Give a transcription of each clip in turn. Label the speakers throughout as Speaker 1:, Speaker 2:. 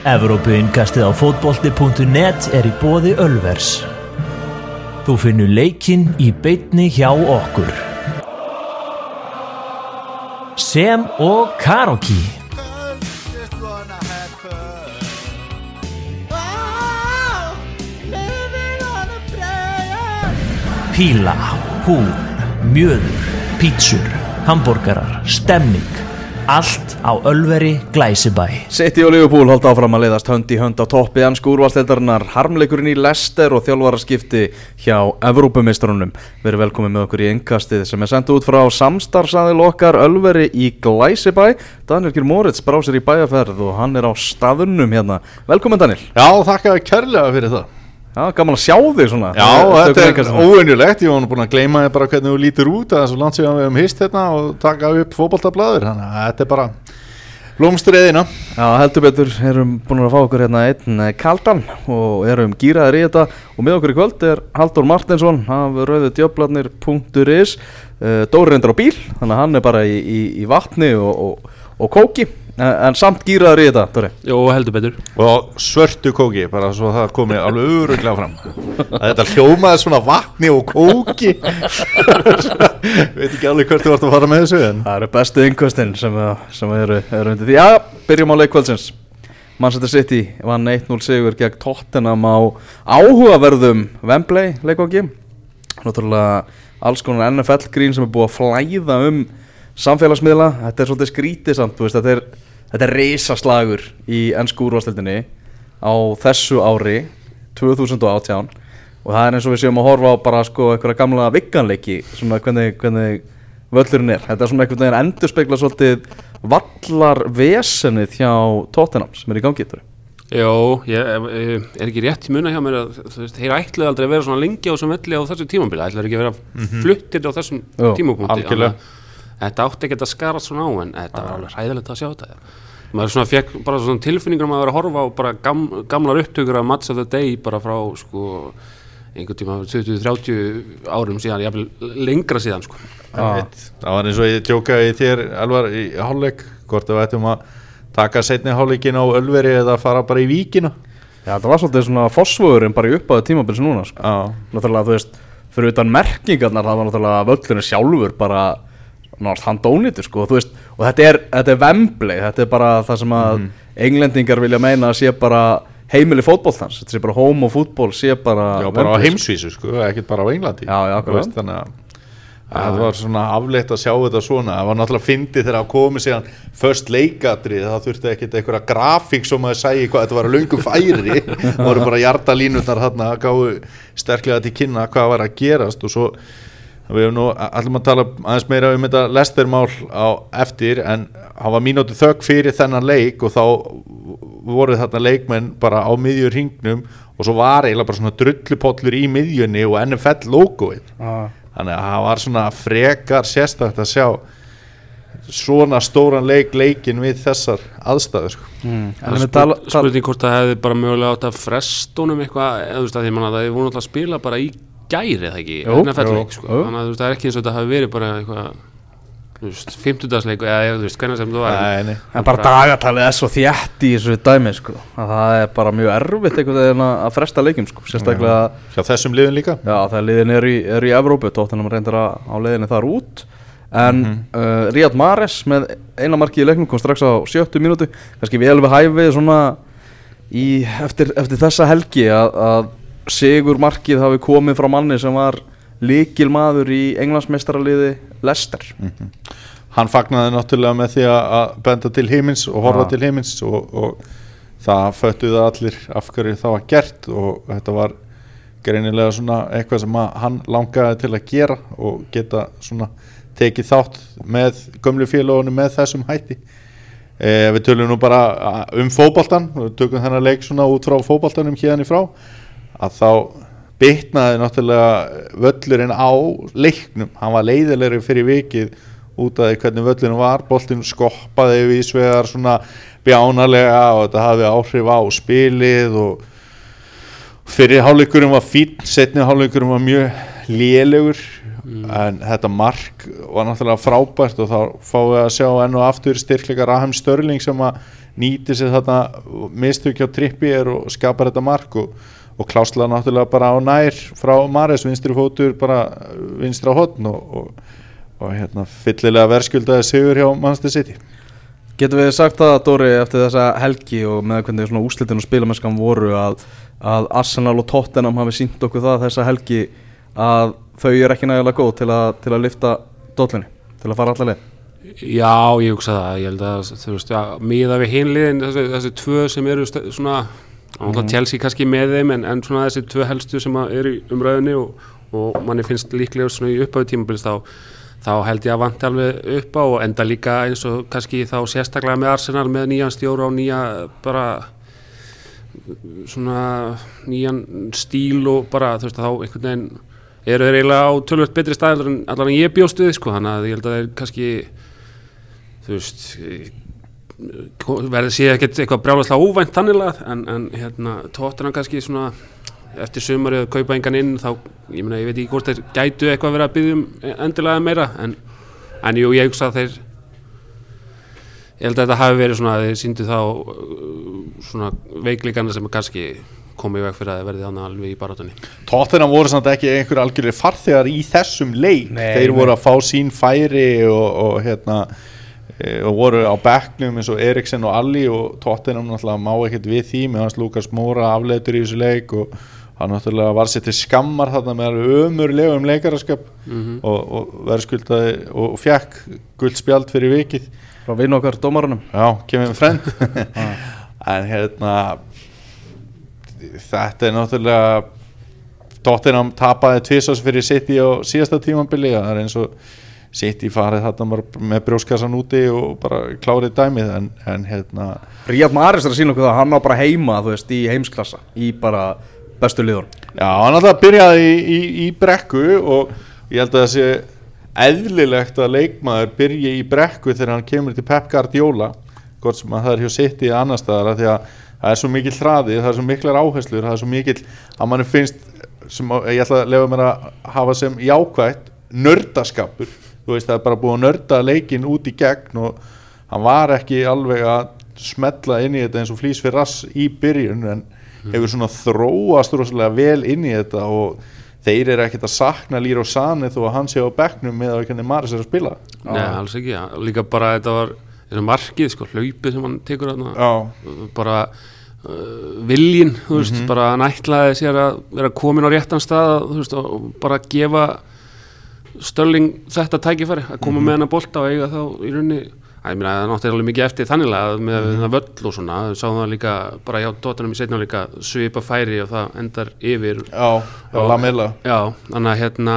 Speaker 1: Evrópuinkastið á fótbolti.net er í bóði Ölvers. Þú finnur leikinn í beitni hjá okkur. Sem og Karoki. Píla, húl, mjöður, pítsur, hambúrgarar, stemming. Allt á Ölveri Glæsibæ.
Speaker 2: City og Liverpool halda áfram að leiðast hönd í hönd á toppi ansku úrvalsteldarinnar, harmleikurinn í Leicester og þjálfaraskipti hjá Evrópumestrunum. Verið velkomið með okkur í engastið sem er sendt út frá samstarfsaðil okkar Ölveri í Glæsibæ. Daniel Kjör Moritz brá sér í bæjarferð og hann er á staðunum hérna. Velkomin Daniel.
Speaker 3: Já, þakka kærlega fyrir það
Speaker 2: Já, gaman að sjá þig svona.
Speaker 3: Já, þetta er
Speaker 2: Innkastið.
Speaker 3: óvenjulegt Ég var búin að gleyma þér bara hvernig þú lítur út Það er svo langt síðan við hefum hist hérna og taka upp fótboltablaður Þannig að þetta er bara blómstriðina
Speaker 2: Já, heldur betur, erum búin að fá okkur hérna einn eh, kaldan og erum gýraðir í þetta. Og með okkur í kvöld er Haldur Martinsson af rauðudjöflarnir.is uh, Dóri reyndar á bíl, þannig að hann er bara í, í, í vatni og, og, og kóki en, en samt gýraðir í þetta, Dóri
Speaker 4: Jó, heldur betur.
Speaker 3: Og svörtu kóki, bara svo það komi alveg öruglega fram. Að Þetta hljómaði svona vatni og kóki. Veit ekki alveg hvert þú vart að fara með þessu en
Speaker 2: Það eru bestu yngkvöstin sem, sem eru, eru undir því. Já, byrjum á leikvöldsins Manchester City vann 1-0 sigur gegn Tottenham á áhugaverðum Wembley leikvangi Náttúrulega alls konar NFL grín sem er búið að flæða um samfélagsmiðla. Þetta er svolítið skrítið samt, þú veist, þetta er, þetta er reisaslagur í ennsku úrvastildinni á þessu ári 2018 og það er eins og við séum að horfa á bara sko einhverja gamla vigganleiki svona hvernig, hvernig völlurinn er þetta er svona einhvern veginn endur spekla svolítið vallar vesenið hjá Tottenham sem er í gangi Tore.
Speaker 4: Jó, ég eh, er ekki rétt í munna hjá mér að þú veist, þeir ætlaði aldrei að vera svona lengi á þessum velli á þessu tímambili, ætlaði ekki að vera fluttir á þessum tímapunkti
Speaker 3: algjörlega.
Speaker 4: Þetta átti ekki að skara svona á en þetta var alveg hræðilegt að sjá þetta maður svona fekk bara svona tilfinningur um að vera að horfa á bara gam, gamlar upptökur af Match of the Day bara frá sko einhvern tíma 20-30 árum síðan, jafnvel lengra síðan sko
Speaker 3: Einmitt. Það var eins og ég tjókaði þér alvar í hálfleik hvort við ættum að taka setni hálfleikin á Ölveri eða fara bara í víkina
Speaker 2: Já, þetta var svolítið svona fósvöðurinn bara í uppáðu tímabils núna sko.
Speaker 3: Já,
Speaker 2: náttúrulega þú veist fyrir utan merkingarnar það var náttúrulega völlurinn sjálfur bara náttúrulega hann dónitur sko þú veist og þetta er, þetta er Wembley þetta er bara það sem að englendingar vilja meina að sé bara heimili fótboltans þetta sé bara home og fútból sé bara
Speaker 3: já bara á
Speaker 2: Wembley,
Speaker 3: heimsvísu sko, ekkert bara á Englandi.
Speaker 2: Já, já,
Speaker 3: veist, Þannig að að það var svona afleitt að sjá þetta svona. Það var náttúrulega fyndið þegar að komi síðan först leikatri, það þurfti ekkert einhverja grafík sem að segja hvað þetta var að löngu færi, það voru bara hjartalínutnar þarna að gáðu sterklega til kynna hvað var að gerast og svo við hefum nú allir maður að tala aðeins meira um þetta lestermál á eftir en hann var mínúti þögg fyrir þennan leik og þá voru þarna leikmenn bara á miðjur hringnum og svo var eiginlega bara svona drullupollur í miðjunni og NFL logoið
Speaker 2: Já.
Speaker 3: þannig að það var svona frekar sérstakt að sjá svona stóran leik leikin við þessar aðstæður sko.
Speaker 4: er
Speaker 2: tala,
Speaker 4: spurning, hvort það hefði bara mögulega átt að frestunum eitthvað, eða þú veist að því manna það hefði voru alltaf að spila bara í gæri eða ekki,
Speaker 2: jú,
Speaker 4: sko. þannig að það er ekki eins og þetta hafi verið bara eitthvað þú veist, 50-dagsleik eða þú veist, hvernig sem þú var.
Speaker 3: Nei, nei.
Speaker 2: en bara dagatalið er svo þjætt í þessu dæmi sko. Að það er bara mjög erfitt einhvern veginn að fresta leikjum sko. Sérstaklega
Speaker 3: hjá þessum liðin líka?
Speaker 2: Já, það liðin er í, er í Evrópu, tóttunum reyndir að á leiðinni þar út. En uh, Ríad Mares með eina marki í leiknum kom strax á sjöttu mínútu. Kannski við hæfi svona í, eftir, eftir þessa helgi að, að Sigur markið hafi komið frá manni sem var líkil maður í englandsmeistaraliði Lester
Speaker 3: hann fagnaði náttúrulega með því að benda til heimins og horfa
Speaker 2: Já.
Speaker 3: til heimins og, og það föttuðu allir af hverju það var gert og þetta var greinilega svona eitthvað sem hann langaði til að gera og geta svona tekið þátt með gömlu félagunum með þessum hætti. E, við tölum nú bara um fótboltan við tökum þennan leik svona út frá fótboltanum hérna í frá að þá bitnaði náttúrulega völlurinn á leiknum. Hann var leiðilegri fyrir vikið út af hvernig völlurinn var. Boltinn skoppaði við svegar svona bjánarlega og þetta hafði áhrif á spilið og fyrir hálfleikurinn var fín setni hálfleikurinn var mjög lélegur. En þetta mark var náttúrulega frábært og þá fáum við að sjá enn og aftur styrkleika Raham Störling sem að nýtir sér þarna mistök hjá Trippier og skapar þetta mark og, og klásla náttúrulega bara á nær frá Mares vinstri fótur bara vinstra hotn og, og, og hérna fyllilega verðskuldaði sigur hjá Manchester City.
Speaker 2: Getum við sagt það, Dóri, eftir þessa helgi og með hvernig svona úslitin og spilamennskan voru að, að Arsenal og Tottenham hafi sínt okkur það þessa helgi að þau eru ekki nægilega góð til að, til að lifta dollinni, til að fara allar leið?
Speaker 4: Já, ég hugsa það, ég held að þú veist, já, miða við hinliðin þessi, þessi tvö sem eru st- svona mm. Chelsea kannski með þeim en, en svona þessi tvö helstu sem að eru í umræðinni og, og manni finnst líklega svona í upphafi tímabils þá, þá held ég að vanti alveg upp á og enda líka eins og kannski þá sérstaklega með Arsenal með nýjan stjóra og nýja bara svona nýjan stíl og bara þú veist þá einhvern veginn eru þeir eiginlega á tölvöld betri staðilur en allan en ég bjóst við sko þannig að ég held að þeir kannski þú veist verður sé ekkert eitthvað brjálaslega óvænt þannig en, en hérna tóttina kannski svona eftir sumarið að kaupa engan inn þá, ég meina, ég veit ekki hvort þeir gætu eitthvað verið að byggja um endilega meira en, en jú, ég hugsa að þeir ég held að þetta hafi verið svona að þeir síndu þá uh, svona veikleikana sem kannski komið í veg fyrir að þeir verði þannig alveg í barátunni
Speaker 3: Tottenham voru samt ekki einhver algjörði farþegar í þessum leik.
Speaker 2: Nei,
Speaker 3: þeir voru að fá sín færi og, og hérna og voru á bekknum eins og Eriksen og Alli og Tottenham náttúrulega má ekkert við því. Með hans Lukas Móra afleitur í þessu leik og hann náttúrulega var sér til skammar þarna með alveg ömurlegum leikaraskap og, og verðskuldaði og fekk guldspjald fyrir vikið.
Speaker 2: Frá vinn okkar dómarunum
Speaker 3: Já, kemur með frend En hérna Þetta er náttúrulega Tottenham tapaði tvisás fyrir City á síðasta tímambili það er eins og City farið þarna með brjóskassan úti og bara klárið dæmið en, en hérna
Speaker 2: Ríad Maris er að sína okkur það að hann á bara heima þú veist, í heimsklassa, í bara bestu liðun
Speaker 3: Já, hann alltaf byrjaði í, í, í brekku og ég held að það sé eðlilegt að leikmaður byrji í brekku þegar hann kemur til Pep Guardiola gott sem að það er hjá City eða annar staðar því að það er svo mikill hraði, það er svo miklar áherslur það er svo mikill að manni finnst sem ég ætla að lefa mér að hafa sem jákvætt nördaskapur þú veist það er bara búið að nörda leikin út í gegn og hann var ekki alveg að smetla inn í þetta eins og flýs fyrir rass í byrjun en hefur svona þróast rosalega vel inn í þetta og þeir eru ekkert að sakna Lýr og Sani þó að hann sé á bekknum með að hvernig Maris er að spila.
Speaker 4: Nei, alls ekki, líka bara þetta var þetta markið, sko, hlaupið sem hann tekur þarna.
Speaker 3: Já,
Speaker 4: bara uh, viljin, þú veist, bara hann ætlaði sér að vera komin á réttan stað þú veist, og bara gefa Stölling þetta tækifæri að koma með hann að bolta og eiga þá í rauninni að ég meina það náttúrulega alveg mikið eftir þanniglega með mm -hmm. völl og svona, við sáum það líka bara hjá tóttunum í setna líka svipa færi og það endar yfir
Speaker 3: já, já, Lamela.
Speaker 4: Já, þannig að hérna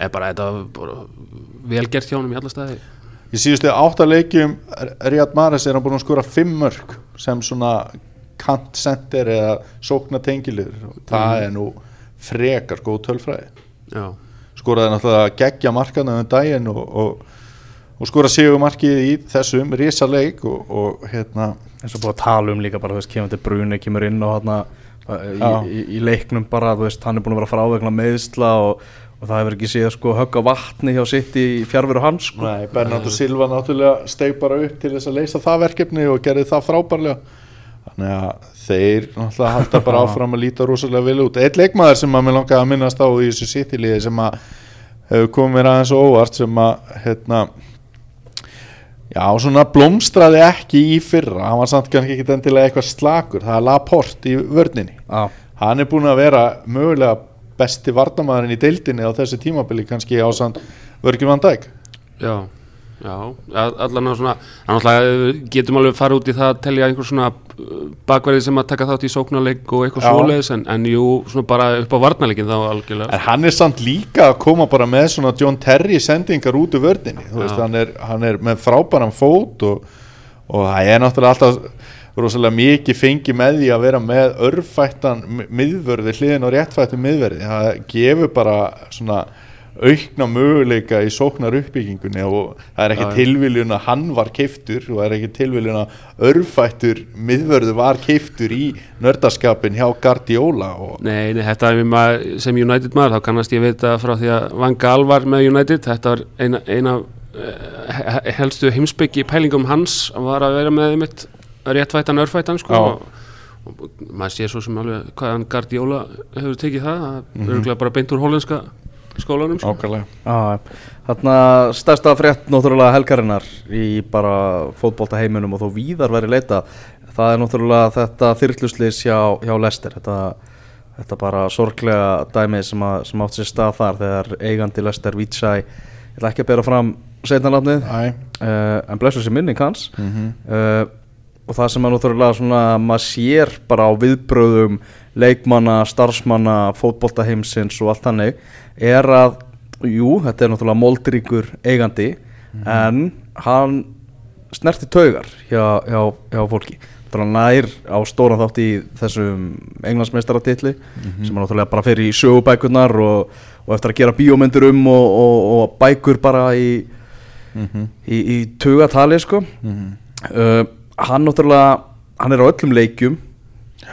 Speaker 4: er bara þetta var bara vel gert hjá honum í alla staði.
Speaker 3: Í síðustu átta leikjum Ríad Maris er hann búin að skora fimm mörg sem svona kantcenter eða sókna tengilur það er nú frekar góð tölfræði.
Speaker 4: Já,
Speaker 3: skoraði náttúrulega geggja markana um daginn og, og, og skora sigumarkið í þessum risa leik og, og hérna
Speaker 2: eins og að tala um líka bara, þú veist, kemur til Bruni kemur inn og
Speaker 3: Já.
Speaker 2: í, í, í leiknum bara, þú veist, hann er búin að vera frá vegna meðsla og, og það hefur ekki séð sko högg á vatni hjá sitt í fjárveru hans sko.
Speaker 3: Nei, Bernardo Silva náttúrulega steg bara upp til þess að leysa það verkefni og gerði það frábærlega þannig að þeir náttúrulega halda bara áfram að líta rosalega vel út. Eitt leikmaður sem að mér langaði að minnast á í þessu sitiliði sem að hefur komið mér aðeins á óvart sem að hérna já, svona blómstraði ekki í fyrra. Hann var samt kannski ekki endilega eitthvað slakur. Það er Laporte í vörninni.
Speaker 2: Já,
Speaker 3: hann er búin að vera mögulega besti vardamæðurinn í deildinni á þessu tímabili kannski ásand Vörgjum Van Dijk.
Speaker 4: Já, já. Allan að svona, annars getum alveg fara út í það að telja einhver svona bakverði sem að taka þátt í sóknarleik og eitthvað svoleiðis en, en jú, svona bara upp á varnarleikin þá algjörlega.
Speaker 3: En hann er samt líka að koma bara með svona John Terry sendingar út úr vördinni Þú veist, hann er, hann er með frábæran fót og, og það er náttúrulega alltaf rosalega mikið fengi með því að vera með örfættan mi- miðvörði hliðin og réttfættum miðverði. Það gefur bara svona aukna möguleika í sóknar uppbyggingunni og það er ekki
Speaker 4: já.
Speaker 3: tilviljun að hann var keiftur og það er ekki tilviljun að örfættur miðvörðu var keiftur í nördaskapin hjá Guardiola
Speaker 4: Nei, nei, þetta er maður, sem United maður þá kannast ég vita frá því að Van Gaal var með United, þetta var eina, eina uh, helstu heimsbyggi pælingum hans var að vera með mitt réttvættan örfættan sko
Speaker 3: Já.
Speaker 4: og, maður sé svo sem alveg hvaðan Guardiola hefur tekið það það er örugglega bara beint úr hollenska skólanum sko.
Speaker 3: ákvæmlega
Speaker 2: Já, þarna stærsta frétt náttúrulega helgarinnar í bara fótbolta heiminum og þó víðar verið leita það er náttúrulega þetta þyrluslis hjá, hjá Lester þetta, þetta bara sorglega dæmi sem, að, sem átt sér stað þar þegar eigandi Lester Vítsæ ég ætla ekki að bera fram setnarnafnið
Speaker 3: Æ,
Speaker 2: uh, en blessu sér minning hans.
Speaker 3: Mhm,
Speaker 2: uh, og það sem er náttúrulega svona maður sér bara á viðbröðum leikmanna, starfsmanna fótboltaheimsins og allt þannig er að, jú, þetta er náttúrulega moldríkur eigandi en hann snerti taugar hjá, hjá, hjá fólki. Nær á stóran þátt í þessum englandsmeistaratitli sem er náttúrulega bara fyrir í sögubækurnar og, og eftir að gera bíómyndur um og, og, og bækur bara í,
Speaker 3: mhm,
Speaker 2: í, í tugatali sko.
Speaker 3: Mhm.
Speaker 2: uh, hann náttúrulega hann er á öllum leikjum.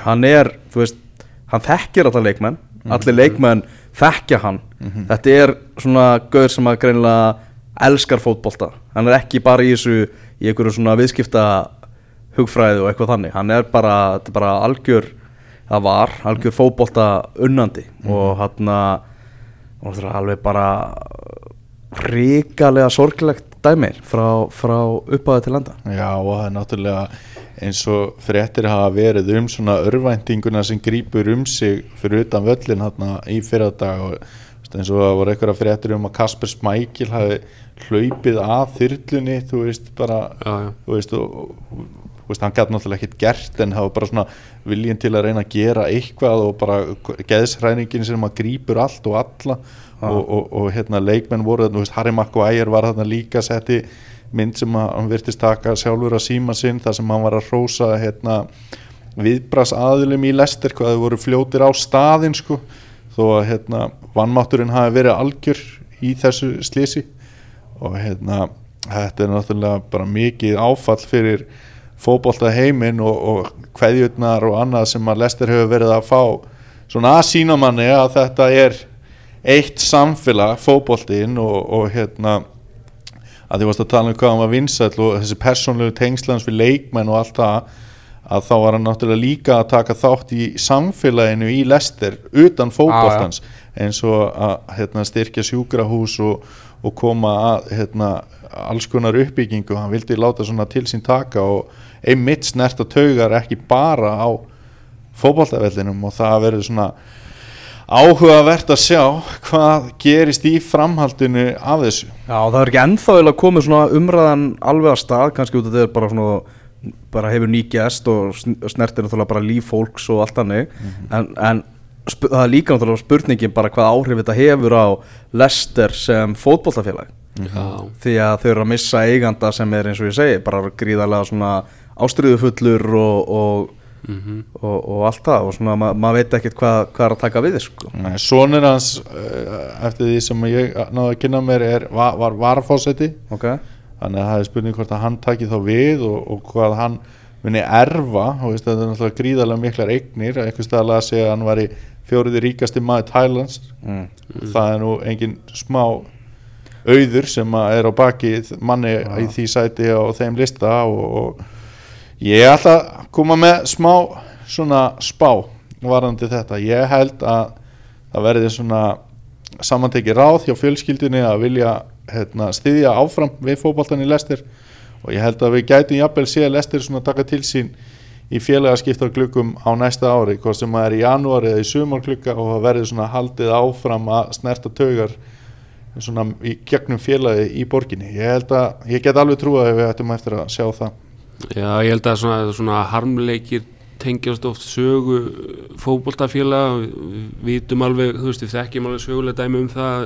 Speaker 2: Hann er, þú veist hann þekkir alltaf leikmenn. Allir leikmenn þekkja hann. Þetta er svona gauður sem að greinilega elskar fótbolta. Hann er ekki bara í þessu í einhverju svona viðskipta hugfræði og eitthvað þannig. Hann er bara, þetta er bara algjör það var, algjör fótbolta unnandi. Og hann og það er alveg bara ríkalega sorglegt dæmi frá, frá uppáði til landa
Speaker 3: Já og það er náttúrulega eins og fréttir hafa verið um svona örvæntinguna sem grýpur um sig fyrir utan völlin hérna í fyrradag og eins og það voru eitthvað fréttir um að Kasper Smækil hafi hlaupið að þyrlunni þú veist bara
Speaker 4: já, já.
Speaker 3: þú veist, og, þú veist, hann gæti náttúrulega ekkert gert en var bara svona viljinn til að reyna að gera eitthvað og bara geðsræningin sem að grípur allt og alla og, og, og hérna leikmenn voru þú veist, Harry Maguire var þarna líka setti mynd sem hann virtist taka sjálfur að síma sinn þar sem hann var að hrósa hérna viðbras aðilum í Lester hvað þau voru fljótir á staðinn sko. Þó að hérna vannmátturinn hafi verið algjör í þessu slísi og hérna þetta er náttúrulega bara mikið áfall fyrir fótbolta heiminn og, og kveðjurnar og annað sem að Lester hefur verið að fá svona að sína manni að þetta er eitt samfélag fótboltinn og, og hérna að því varst að tala um hvað hann var vinsæll og þessi persónlegu tengslans við leikmenn og allt það að þá var hann náttúrulega líka að taka þátt í samfélaginu í Lester utan fótboltans eins og að hérna, styrkja sjúkrahús og, og koma að hérna, alls konar uppbyggingu. Hann vildi láta svona til sín taka og einmitt snerta taugar ekki bara á fótboltavellinum og það verður svona áhugavert að sjá hvað gerist í framhaldinu af þessu.
Speaker 2: Já, það er ekki ennþá eiginlega komið svona umræðan alveg að stað, kannski út af þetta er bara svona bara hefur ný gest og sn- snertir náttúrulega bara líf fólks og allt þannig. En, en sp það er líka náttúrulega spurningin bara hvað áhrif þetta hefur á Lester sem fótboltafélag.
Speaker 4: Já.
Speaker 2: því að þau eru að missa eiganda sem er eins og ég segi bara gríðarlega svona ástriðufullur og, og, og, og allt það og svona ma maður veit ekkert hvað, hvað er að taka við sko.
Speaker 3: Sonur hans uh, eftir því sem ég náðu að kynna mér er, var, var varafósetti
Speaker 2: ok,
Speaker 3: þannig að það er spurning hvort að hann taki þá við og, og hvað hann muni erfa. Og þetta er náttúrulega gríðarlega miklar eignir. Einhvers stað að sig að hann var í fjóriði ríkasti maður Thailands
Speaker 2: mm.
Speaker 3: það er nú engin smá auður sem er á baki manni í því sæti á þeim lista og, og ég ætla að koma með smá svona spá varandi þetta. Ég held að það verði svona samantekið ráð hjá fjölskyldinni að vilja hérna, styðja áfram við fótboltan í lestir og ég held að við gætum jafnvel sé lestir svona taka til sín í félagaskiptar glukkum á næsta ári hvort sem það er í janúari eða í sumarklukka og það verður svona haldið áfram að snerta taugar svona í gegnum félagi í borginni. Ég held að, ég get alveg trúið að við ættum eftir að sjá það
Speaker 4: Já, ég held að svona, svona harmleikir tengjast oft sögu fótboltafélag við vitum alveg, þú veist, við þekkjum alveg sögulega dæmi um það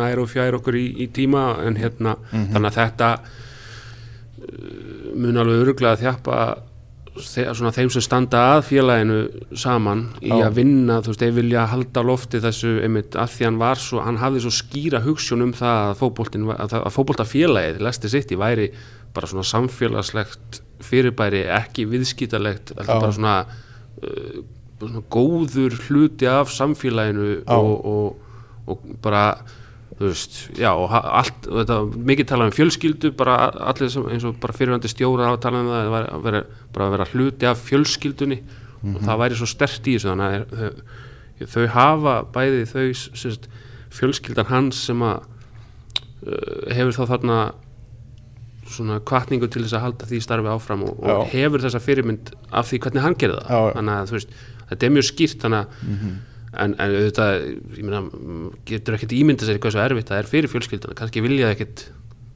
Speaker 4: nær og fjær okkur í, í tíma en hérna, þannig að þetta uh, mun alveg öruglega þjappa þe svona þeim sem standa að félaginu saman í
Speaker 3: Já.
Speaker 4: að vinna, þú veist, þeir vilja halda lofti þessu, einmitt, að því hann var svo hann hafði svo skýra hugssjón um það að að, að fótboltafélagið Lesti City væri bara svona samfélagslegt fyrirbæri, ekki viðskítalegt,
Speaker 3: Já.
Speaker 4: bara svona, uh, svona góður hluti af samfélaginu og, og, og bara þú veist, já, og allt þetta, mikið talað um fjölskyldu bara allir sem, eins og bara fyrirvændi stjóra hafa talað um það, að vera, bara að vera hluti af fjölskyldunni. Og það væri svo stert í þessu þannig að þau, þau hafa bæði þau s- sem sagt, fjölskyldan hans sem að uh, hefur þá þarna svona kvartningu til þess að halda því starfi áfram og, og hefur þessa fyrirmynd af því hvernig hann gerir það.
Speaker 3: Já,
Speaker 4: þannig að þú veist, þetta er mjög skýrt þannig að en, en auðvitað, ég meina mm, getur ekkert ímynda sér hvað svo erfitt það er fyrir fjölskylduna, kannski vilja ekkert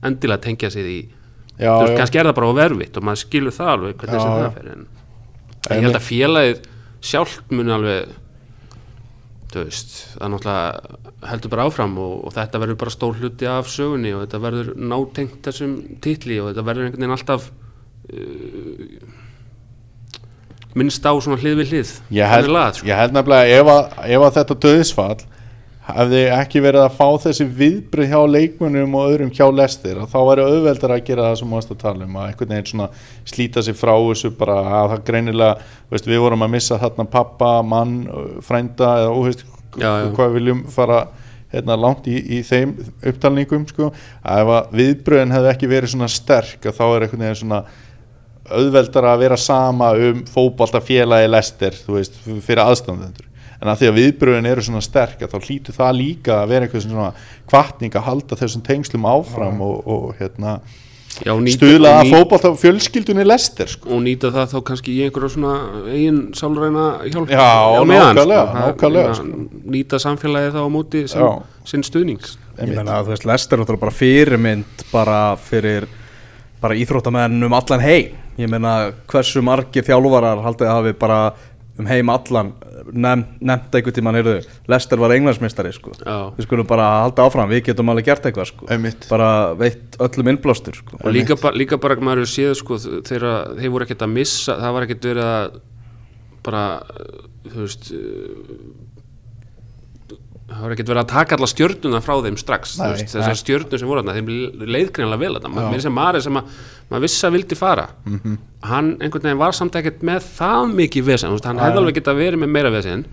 Speaker 4: endilega tengja sig í
Speaker 3: Já,
Speaker 4: þú veist,
Speaker 3: já.
Speaker 4: kannski er það bara of erfitt og maður skilur það alveg hvernig sem
Speaker 3: já.
Speaker 4: það fer en en ég held að félagið sjálft muni alveg þú veist, það er náttúrulega heldur bara áfram og, og þetta verður bara stór hluti af sögunni og þetta verður nátengt þessum titli og þetta verður einhvern veginn alltaf uh, minnst á svona hlið við hlið
Speaker 3: ég held,
Speaker 4: lagað, sko.
Speaker 3: ég held nefnilega ef að, ef að þetta döðsfall hefði ekki verið að fá þessi viðbrið hjá leikmunum og öðrum hjá lestir þá væri auðveldar að gera það sem mást að tala um að einhvern veginn svona slíta sig frá þessu bara að það greinilega veist, við vorum að missa þarna pappa, mann frænda eða óheist
Speaker 4: Já, já.
Speaker 3: hvað viljum fara hérna, langt í, í þeim upptalningum sko, ef viðbröðin hefði ekki verið svona sterk þá er einhvern veginn svona auðveldar að vera sama um fótbolta félagi lestir þú veist, fyrir aðstandendur. En að því að viðbröðin eru svona sterk þá hlýtur það líka að vera eitthvað svona kvartning að halda þessum tengslum áfram og, og hérna
Speaker 4: Já, og nýta-
Speaker 3: stuðla að
Speaker 4: ný-
Speaker 3: fótbolta fjölskyldunni lestir sko.
Speaker 4: og nýta það þá kannski í einhverja svona eigin sálræna hjálp
Speaker 3: Já,
Speaker 4: á meðan, ég meina, nýta samfélagið þá á móti sem,
Speaker 3: Já.
Speaker 4: sinn stuðning
Speaker 2: Ég meina að þú veist, Lester er bara fyrirmynd bara fyrir bara íþróttamenn um allan heim. Ég meina hversu margir þjálfarar haldið að hafi bara um heim allan nefnt einhvern tímann heyrðu, Lester var englandsmeistari sko. Við skulum bara halda áfram, við getum alveg gert eitthvað sko. Bara veitt öllum innblástur sko.
Speaker 4: og líka, ba líka bara maður hefur séð sko, þegar þeir voru ekkert að missa það var ekkert verið að bara þú veist það var ekkert verið að taka alla stjörnuna frá þeim strax
Speaker 3: Nei,
Speaker 4: veist, þessar stjörnur sem voru þarna þeim leiðgreinlega vel þarna. Mér sem maður sem að maður vissi að vildi fara.
Speaker 3: Mhm.
Speaker 4: hann einhvern veginn var samt ekkert með það mikið vesen, veist, hann hefði alveg getað verið með meira vesen.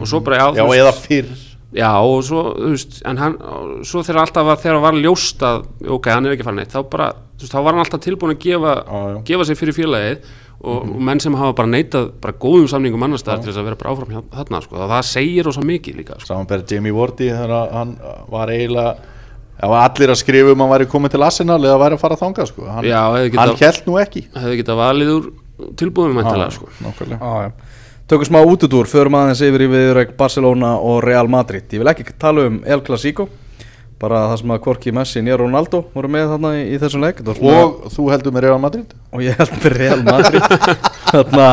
Speaker 4: Og svo bara já,
Speaker 3: já
Speaker 4: veist,
Speaker 3: eða fyrr.
Speaker 4: Já, og svo, þú veist, en hann, svo þegar alltaf var, þegar var ljóst að, ok, hann er ekki farin neitt, þá bara, þú veist, þá var hann alltaf tilbúin að gefa,
Speaker 3: já.
Speaker 4: gefa sig fyrir félagið og, og menn sem hafa bara neitað bara góðum samningum annars staðar til þess að vera bara áfram þarna, sko, og það segir rosa mikið líka, sko.
Speaker 3: samanberð Jamie Wardy þegar að hann var eiginlega það var allir að skrifa um að hann væri komið til Arsenal eða væri að fara að þanga sko. hann, hann held nú ekki
Speaker 4: Hefði getað valið úr tilbúðum mæntalega, sko.
Speaker 2: já. Tökum smá útudúr, förum aðeins yfir í viðrögg Barcelona og Real Madrid Ég vil ekki tala um El Clasico bara það sem að Korki Messi og Ronaldo voru með þarna í, í þessum leik. Þetta var svona-
Speaker 3: og þú heldur með Real Madrid?
Speaker 2: Og ég held með Real Madrid. Þarna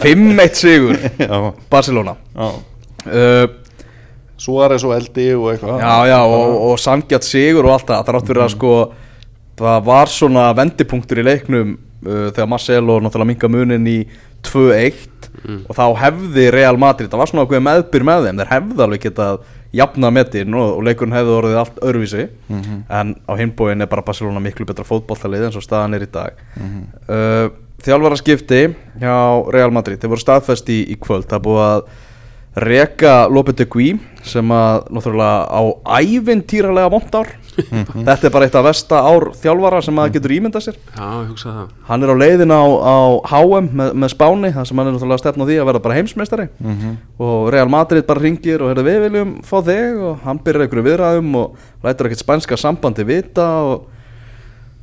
Speaker 2: 5-1 sigur
Speaker 3: já,
Speaker 2: Barcelona.
Speaker 3: Já.
Speaker 2: uh,
Speaker 3: Suárez og Eldi og eitthvað.
Speaker 2: Já já og, og sangjart sigur og allt það þrátt fyrir að sko það var svona vendipunktur í leiknum uh, þegar Marcelo náttúrulega minga munin í 2-1 og þá hefði Real Madrid það var svona okkur meðbyr með þeim þeir hefði alveg getað jafna metin og, og leikurinn hefði orðið allt öðruvísi. En á hinbóin er bara Barcelona miklu betra fótballtalið eins og staðan er í dag. Uh, þjálfaraskipti hjá Real Madrid þeir voru staðfest í, í kvöld. Það búið að reka Lopetegui sem að náttúrulega á ævintýralega vond ár. Þetta er bara eitt af versta ár þjálfara sem maður getur ímyndað sér.
Speaker 4: Já,
Speaker 2: hann er á leiðin á, á HM með, með Spáni þar sem hann er náttúrulega stefn á því að verða bara heimsmeistari. Og Real Madrid bara ringir og við viljum fá þig og hann byrjar einhverju viðræðum og lætur ekkert spænska sambandi vita og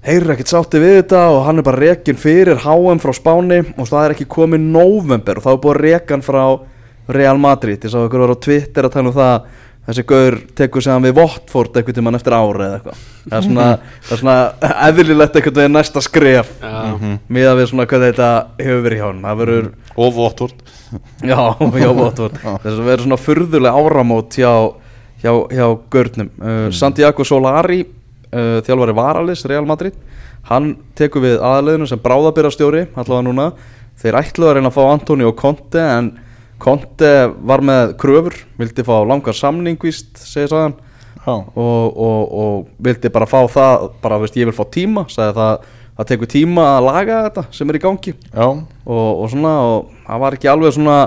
Speaker 2: heyrir ekkert sátti við þetta og hann er bara rekin fyrir HM frá Spáni og það er ekki komið november og þá er búið að reka hann frá Real Madrid. Ég sá okkur var á Twitter að tala um það þessi gaur tekur sig hann við Watford einhvern tímann eftir ári eða eitthvað. Það er svona, það er svona eðlilegt einhvern veginn næsta skref.
Speaker 4: Já,
Speaker 2: miða við svona hvað þetta hefur verið hjá hann það verður,
Speaker 3: og Votvort
Speaker 2: já, já, Watford. Þess að verður svona furðulega áramót hjá, hjá, hjá gaurnum. Uh, Santiago Solari uh, þjálfari Varalis, Real Madrid hann tekur við aðleginu sem bráðabyrjastjóri allavega núna, þeir ætluðu að reyna að fá Antonio Conte en Conte var með kröfur vildi fá langar samning víst, segir sagan. Og, og, og vildi bara fá það bara, veist, ég vil fá tíma sagði það, það tekur tíma að laga þetta sem er í gangi. Og, og svona, og það var ekki alveg svona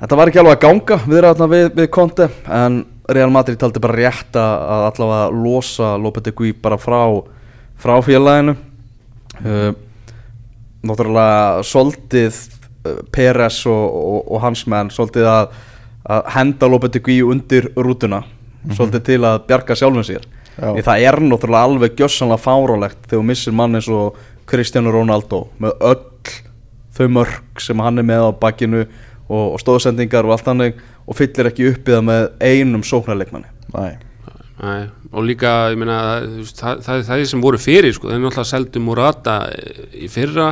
Speaker 2: þetta var ekki alveg að ganga viðræðna við, við Conte en Real Madrid taldi bara rétt að allavega losa Lopetegui bara frá frá félaginu. Uh, náttúrulega soldið Peres og, og, og hans menn soldið að, að henda Lopetegui undir rútuna soldið til að bjarga sjálfum sér. Því það er náttúrulega alveg gjössanlega fárálegt þegar missir mann eins og Cristiano Ronaldo með öll þau mörg sem hann er með á bakkinu og, og stóðsendingar og allt hannig og fyllir ekki upp í það með einum sóknarleikmanni.
Speaker 3: Nei,
Speaker 4: Nei, og líka, ég meina, það, það, það er sem voru fyrir, sko, það er náttúrulega seldu Murata í fyrra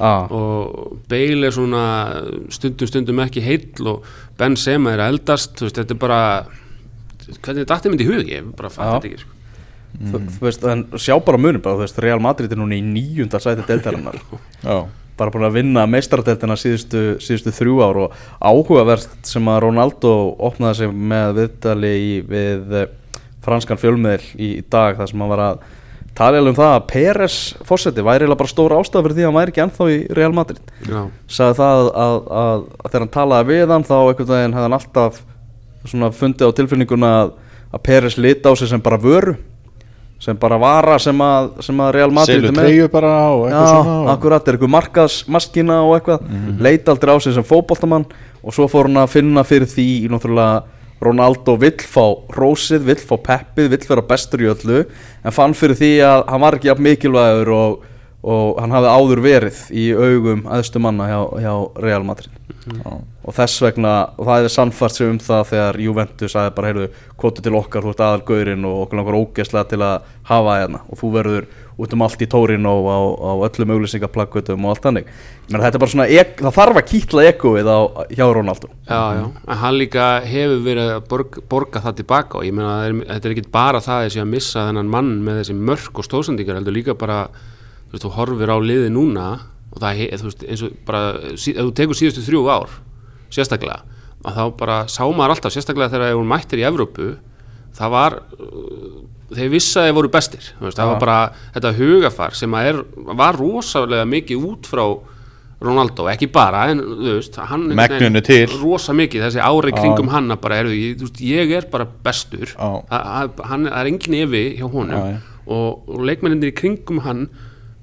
Speaker 2: ah,
Speaker 4: og Bale er svona stundum stundum ekki heill og Benzema er að eldast, þú veist, þetta er bara hvernig þetta dætti myndi í hug, ég bara fatt
Speaker 2: Já.
Speaker 4: þetta ekki, sko.
Speaker 2: þú, þú veist, en sjá bara munum bara, þú veist, Real Madrid er núna í níunda sæti deildarinnar.
Speaker 3: Já,
Speaker 2: bara búin að vinna meistaradeildina síðustu, síðustu þrjú ár og áhugavert sem að Ronaldo opnaði sig með viðtali í, við franskan fjölmiðl í, í dag þar sem hann var að tala um það að Peres fórseti væri eiginlega bara stóra ástæða fyrir því að hann væri ekki ennþá í Real Madrid.
Speaker 4: Já,
Speaker 2: sagði það að, að, að, að þegar hann talaði við hann þá einhvern veginn hefði hann alltaf svona fundið á tilfinninguna að, að Peres lita á sig sem bara vöru sem bara vara sem að, sem að Real Madrid með.
Speaker 3: treyju bara og eitthvað
Speaker 2: Já,
Speaker 3: svona og-
Speaker 2: akkurat, er eitthvað markaðsmaskina og eitthvað. Leita aldrei á sig sem fótboltamann og svo fór hann að finna fyrir því í náttúrulega Ronaldo vill fá rósið, vill fá peppið, vill vera bestur í öllu en fann fyrir því að hann var ekki jafn mikilvægur og, og hann hafði áður verið í augum aðstu manna hjá, hjá Real Madrid
Speaker 3: Já.
Speaker 2: og þess vegna, og það hefði sannfært sig um það þegar Juventus sagði bara, heyrðu, kvotu til okkar, þú ert aðal gaurinn og okkur langar ógeðslega til að hafa hérna og þú verður út um allt í tórin og á, á öllum auglýsingaplakkutum og allt þannig. Menn þetta er bara svona, ek, það þarf að kýtla ekoið á, hjá Ronaldo.
Speaker 4: Já, já, en hann líka hefur verið að borga, borga það tilbaka og ég það er, þetta er ekki bara það þessi að missa þennan mann með þessi mörk og stóðsendingar, heldur líka bara þú veist, þú horfir á liði núna og það, þú veist, eins og bara ef þú tekur síðustu þrjú ár, sérstaklega að þá bara sá maður alltaf, sérstaklega þegar hún mættir í Evrópu það var þeir vissi að þeir voru bestir veist, það var bara þetta hugafar sem er, var rosalega mikið út frá Ronaldo, ekki bara en þú veist, hann
Speaker 3: til.
Speaker 4: rosa mikið, þessi ári kringum hann að bara, heyrðu, ég, veist, ég er bara bestur
Speaker 3: Já.
Speaker 4: það, hann, það er engin efi hjá honum
Speaker 3: já.
Speaker 4: og, og leikmennindir í kringum hann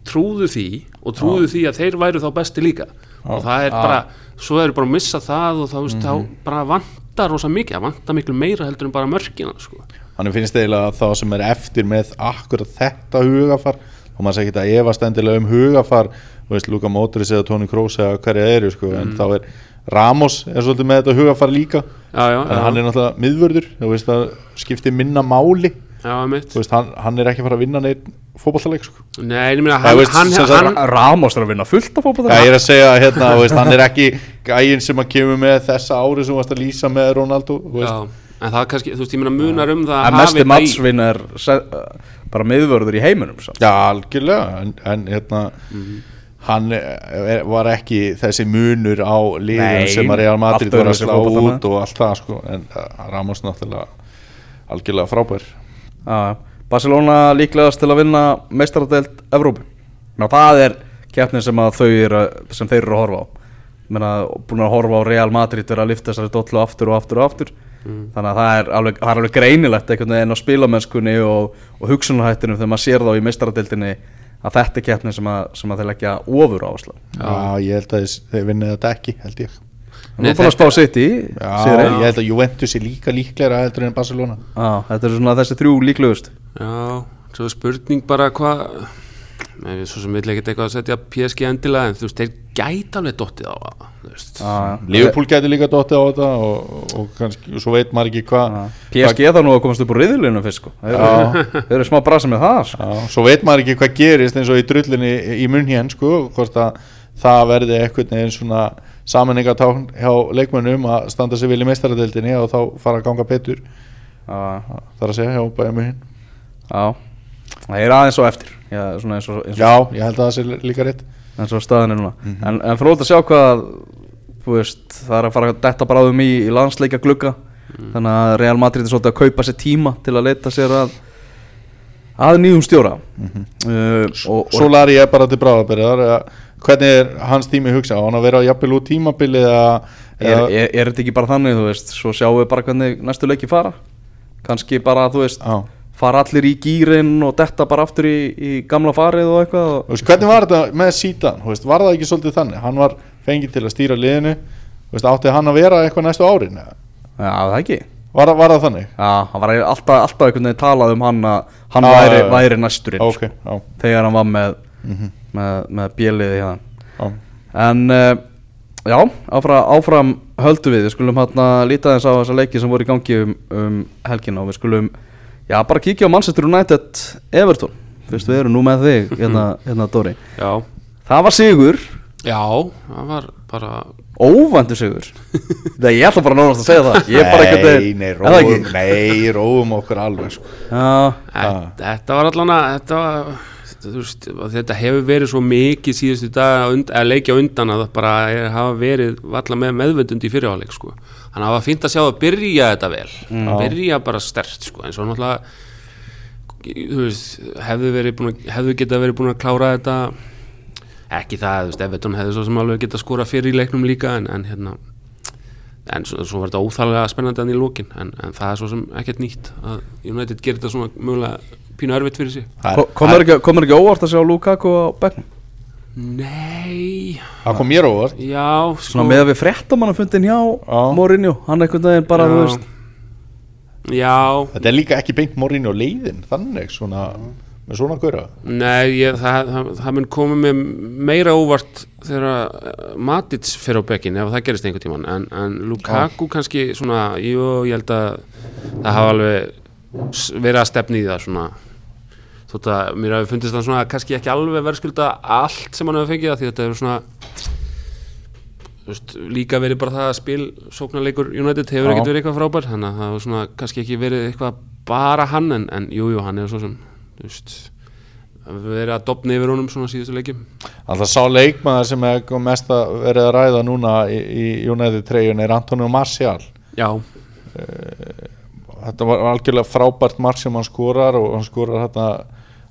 Speaker 4: trúðu því og trúðu því að þeir væru þá besti líka og það er bara, svo eru bara að missa það og þá, veist,
Speaker 3: Mhm.
Speaker 4: þá bara vantar rosa mikið, það vantar miklu meira heldur en bara mörkina sko.
Speaker 3: Þannig finnst eiginlega að þá sem er eftir með akkurat þetta hugafar og maður segir ekki að efast endilega um hugafar þú veist, Luka Modric eða Toni Kroos eða hverja eru sko, en þá er Ramos er svolítið með þetta hugafar líka.
Speaker 4: Já, já,
Speaker 3: en
Speaker 4: já,
Speaker 3: hann er náttúrulega miðvörður þú veist, það skiptir minna máli.
Speaker 4: Já, mitt
Speaker 3: þú veist, hann, hann er ekki að fara að vinna neitt fótballtaleik sko.
Speaker 4: Nei, ég meina,
Speaker 3: Það
Speaker 4: hann,
Speaker 3: veist,
Speaker 4: hann, hann,
Speaker 2: Ramos er að vinna fullt af fótbolta
Speaker 3: Já, ég er að segja hérna, þú veist, hann er ekki gæinn sem að kemur með þessa ári sem varst að lýsa með Ronaldo þú veist.
Speaker 4: já, en það er kannski, þú veist, ég meina munar um það þetta í-
Speaker 2: mattsvinn er se- bara miðvörður í heiminum samt.
Speaker 3: Já, algjörlega en, en hérna hann er, var ekki þessi munur á
Speaker 2: Nei,
Speaker 3: sem að Real Madrid var að slá út og allt það sko, en uh, Ramos náttúrulega algjörlega frábær.
Speaker 2: Já, Barcelona líklegast til að vinna meistaradeild Evrópu. Ná, það er keppnin sem, að þau eru, sem þeir eru að horfa á. Menna, búin að horfa á Real Madrid vera að lifta þessari dollu aftur og aftur og aftur þannig að það er alveg, það er alveg greinilegt einhvern veginn á spilamennskunni og, og hugsunarhættinum þegar maður sér þá í meistaradeildinni að þetta er keppnin sem, að, sem að þeir leggja ofur á áslá
Speaker 3: Já, ég held að þeir, vinnið þetta ekki held ég.
Speaker 2: Nú búin að spá sitt í
Speaker 3: Já, ég held að Juventus er líka líklega heldur en Barcelona.
Speaker 2: Já, þetta er svona þessi þrjú líklegust
Speaker 4: Já, svo spurning bara hvað Nei, svo sem vil ekkert eitthvað að setja PSG endilega en þú veist, þeir gæta alveg dottið á það.
Speaker 3: Liverpool gæti líka dottið á þetta og, og, kannski, og svo veit maður ekki hvað.
Speaker 2: PSG þarf nú að komast upp úr riðlunum fyrst sko. Þeir eru, smá brasa með það sko.
Speaker 3: Já, svo veit maður ekki hvað gerist eins og í drullinni í munn hér sko, hvort að það verði eitthvað neginn svona samanningatákn hjá leikmönnum að standa sig vel í meistaradeildinni og þá fara að ganga betur. Er að segja hjá bæja munn
Speaker 2: já. Það er aðeins og eftir Já, svona eins og, eins og,
Speaker 3: Já, ég held að það sé líka rétt.
Speaker 2: eins og staðan er núna. En, en fróð að sjá hvað veist, það er að fara að detta bráðum í, í landsleika glugga. Þannig að Real Madrid er svolítið að kaupa sér tíma til að leita sér að að nýjum stjóra. Uh, og,
Speaker 3: Solari er bara til bráðabyrðar hvernig er hans tími hugsa á hann að vera jafnvel út tímabilið eða,
Speaker 2: er, er, er þetta ekki bara þannig, þú veist Svo sjáum við bara hvernig næstu leiki fara. Kannski bara, þú veist
Speaker 3: Já.
Speaker 2: Fara allir í gýrin og detta bara aftur í, í gamla farið og eitthvað og,
Speaker 3: veist, hvernig var þetta með sítan veist, var það ekki svolítið þannig? Hann var fengið til að stýra liðinu. Veist, átti hann að vera eitthvað næstu árin?
Speaker 2: Já, það ekki.
Speaker 3: Var, var það þannig?
Speaker 2: Já, hann var alltaf, alltaf einhvern veginn talað um hann að hann
Speaker 3: Já,
Speaker 2: væri, væri næsturinn
Speaker 3: ok,
Speaker 2: sko, þegar hann var með,
Speaker 3: Mhm.
Speaker 2: með, með bjeliði hérna. En uh, já, áfram, áfram höldum við, við skulum hérna líta þess á þessa leiki sem voru í gangi um, um helgina og við skulum, já, bara kíkja á Manchester United Everton, fyrst við erum nú með þig, hérna, hérna Dóri.
Speaker 4: Já,
Speaker 2: Það var sigur,
Speaker 4: já, það var bara
Speaker 2: óvæntu sigur. Það ég ætla bara nánast að segja það. Ég er bara einhvern
Speaker 3: nei,
Speaker 2: veginn
Speaker 3: nei,
Speaker 2: það
Speaker 3: róum, nei, róum okkur alveg sko.
Speaker 2: Já,
Speaker 4: Þetta, þetta var allan að þetta, veist, þetta hefur verið svo mikið síðustu dag und, að leikja undan að það bara er, hafa verið valla með meðvöndund í fyrirháleik sko. Þannig að það var fínt að sjá að byrja þetta vel. Byrja bara stert sko. eins og náttúrulega þú veist, hefðu, að, hefðu geta verið búin að klára þetta. Ekki það, þú veist, Everton hefði svo sem alveg geta skora fyrir í leiknum líka en, en hérna en svo, svo var þetta óþálega spennandi hann í lókin en, en það er svo sem ekkert nýtt að United gerir þetta svona mögulega pínu erfitt fyrir sig.
Speaker 2: Komur ekki, ekki óvart að sjá Lukaku á bekknum?
Speaker 4: Nei,
Speaker 3: það kom mér óvart.
Speaker 4: Já sko,
Speaker 2: Svona með að við fréttamannafundin hjá
Speaker 3: Já.
Speaker 2: Mourinho Hann einhvern veginn bara,
Speaker 4: já,
Speaker 2: þú veist.
Speaker 4: Já,
Speaker 3: þetta er líka ekki beint morin og leiðin þannig svona með svona góra
Speaker 4: nei, ég, það, það, það mun koma með meira óvart þegar uh, Matits fer á bekkin ef það gerist einhvern tíman en, en Lukaku kannski svona, jú, ég held að það hafa alveg verið að stefni í það svona þótt að mér hafi fundist það svona kannski ekki alveg verðskulda allt sem hann hefur fengið því þetta er svona veist, líka verið bara það að spil sóknarleikur United hefur ekkert verið eitthvað frábær þannig að það var svona kannski ekki verið eitthvað bara hann en, en jú, jú, hann er svo sem þú veist verið að dopna yfir honum svona síðustu leikjum.
Speaker 3: Alltaf sá leikmaður sem er mest að verið að ræða núna í, í United treyjun er Antonio Martial.
Speaker 4: Já,
Speaker 3: þetta var algjörlega frábært mark sem hann skorar og hann skorar hérna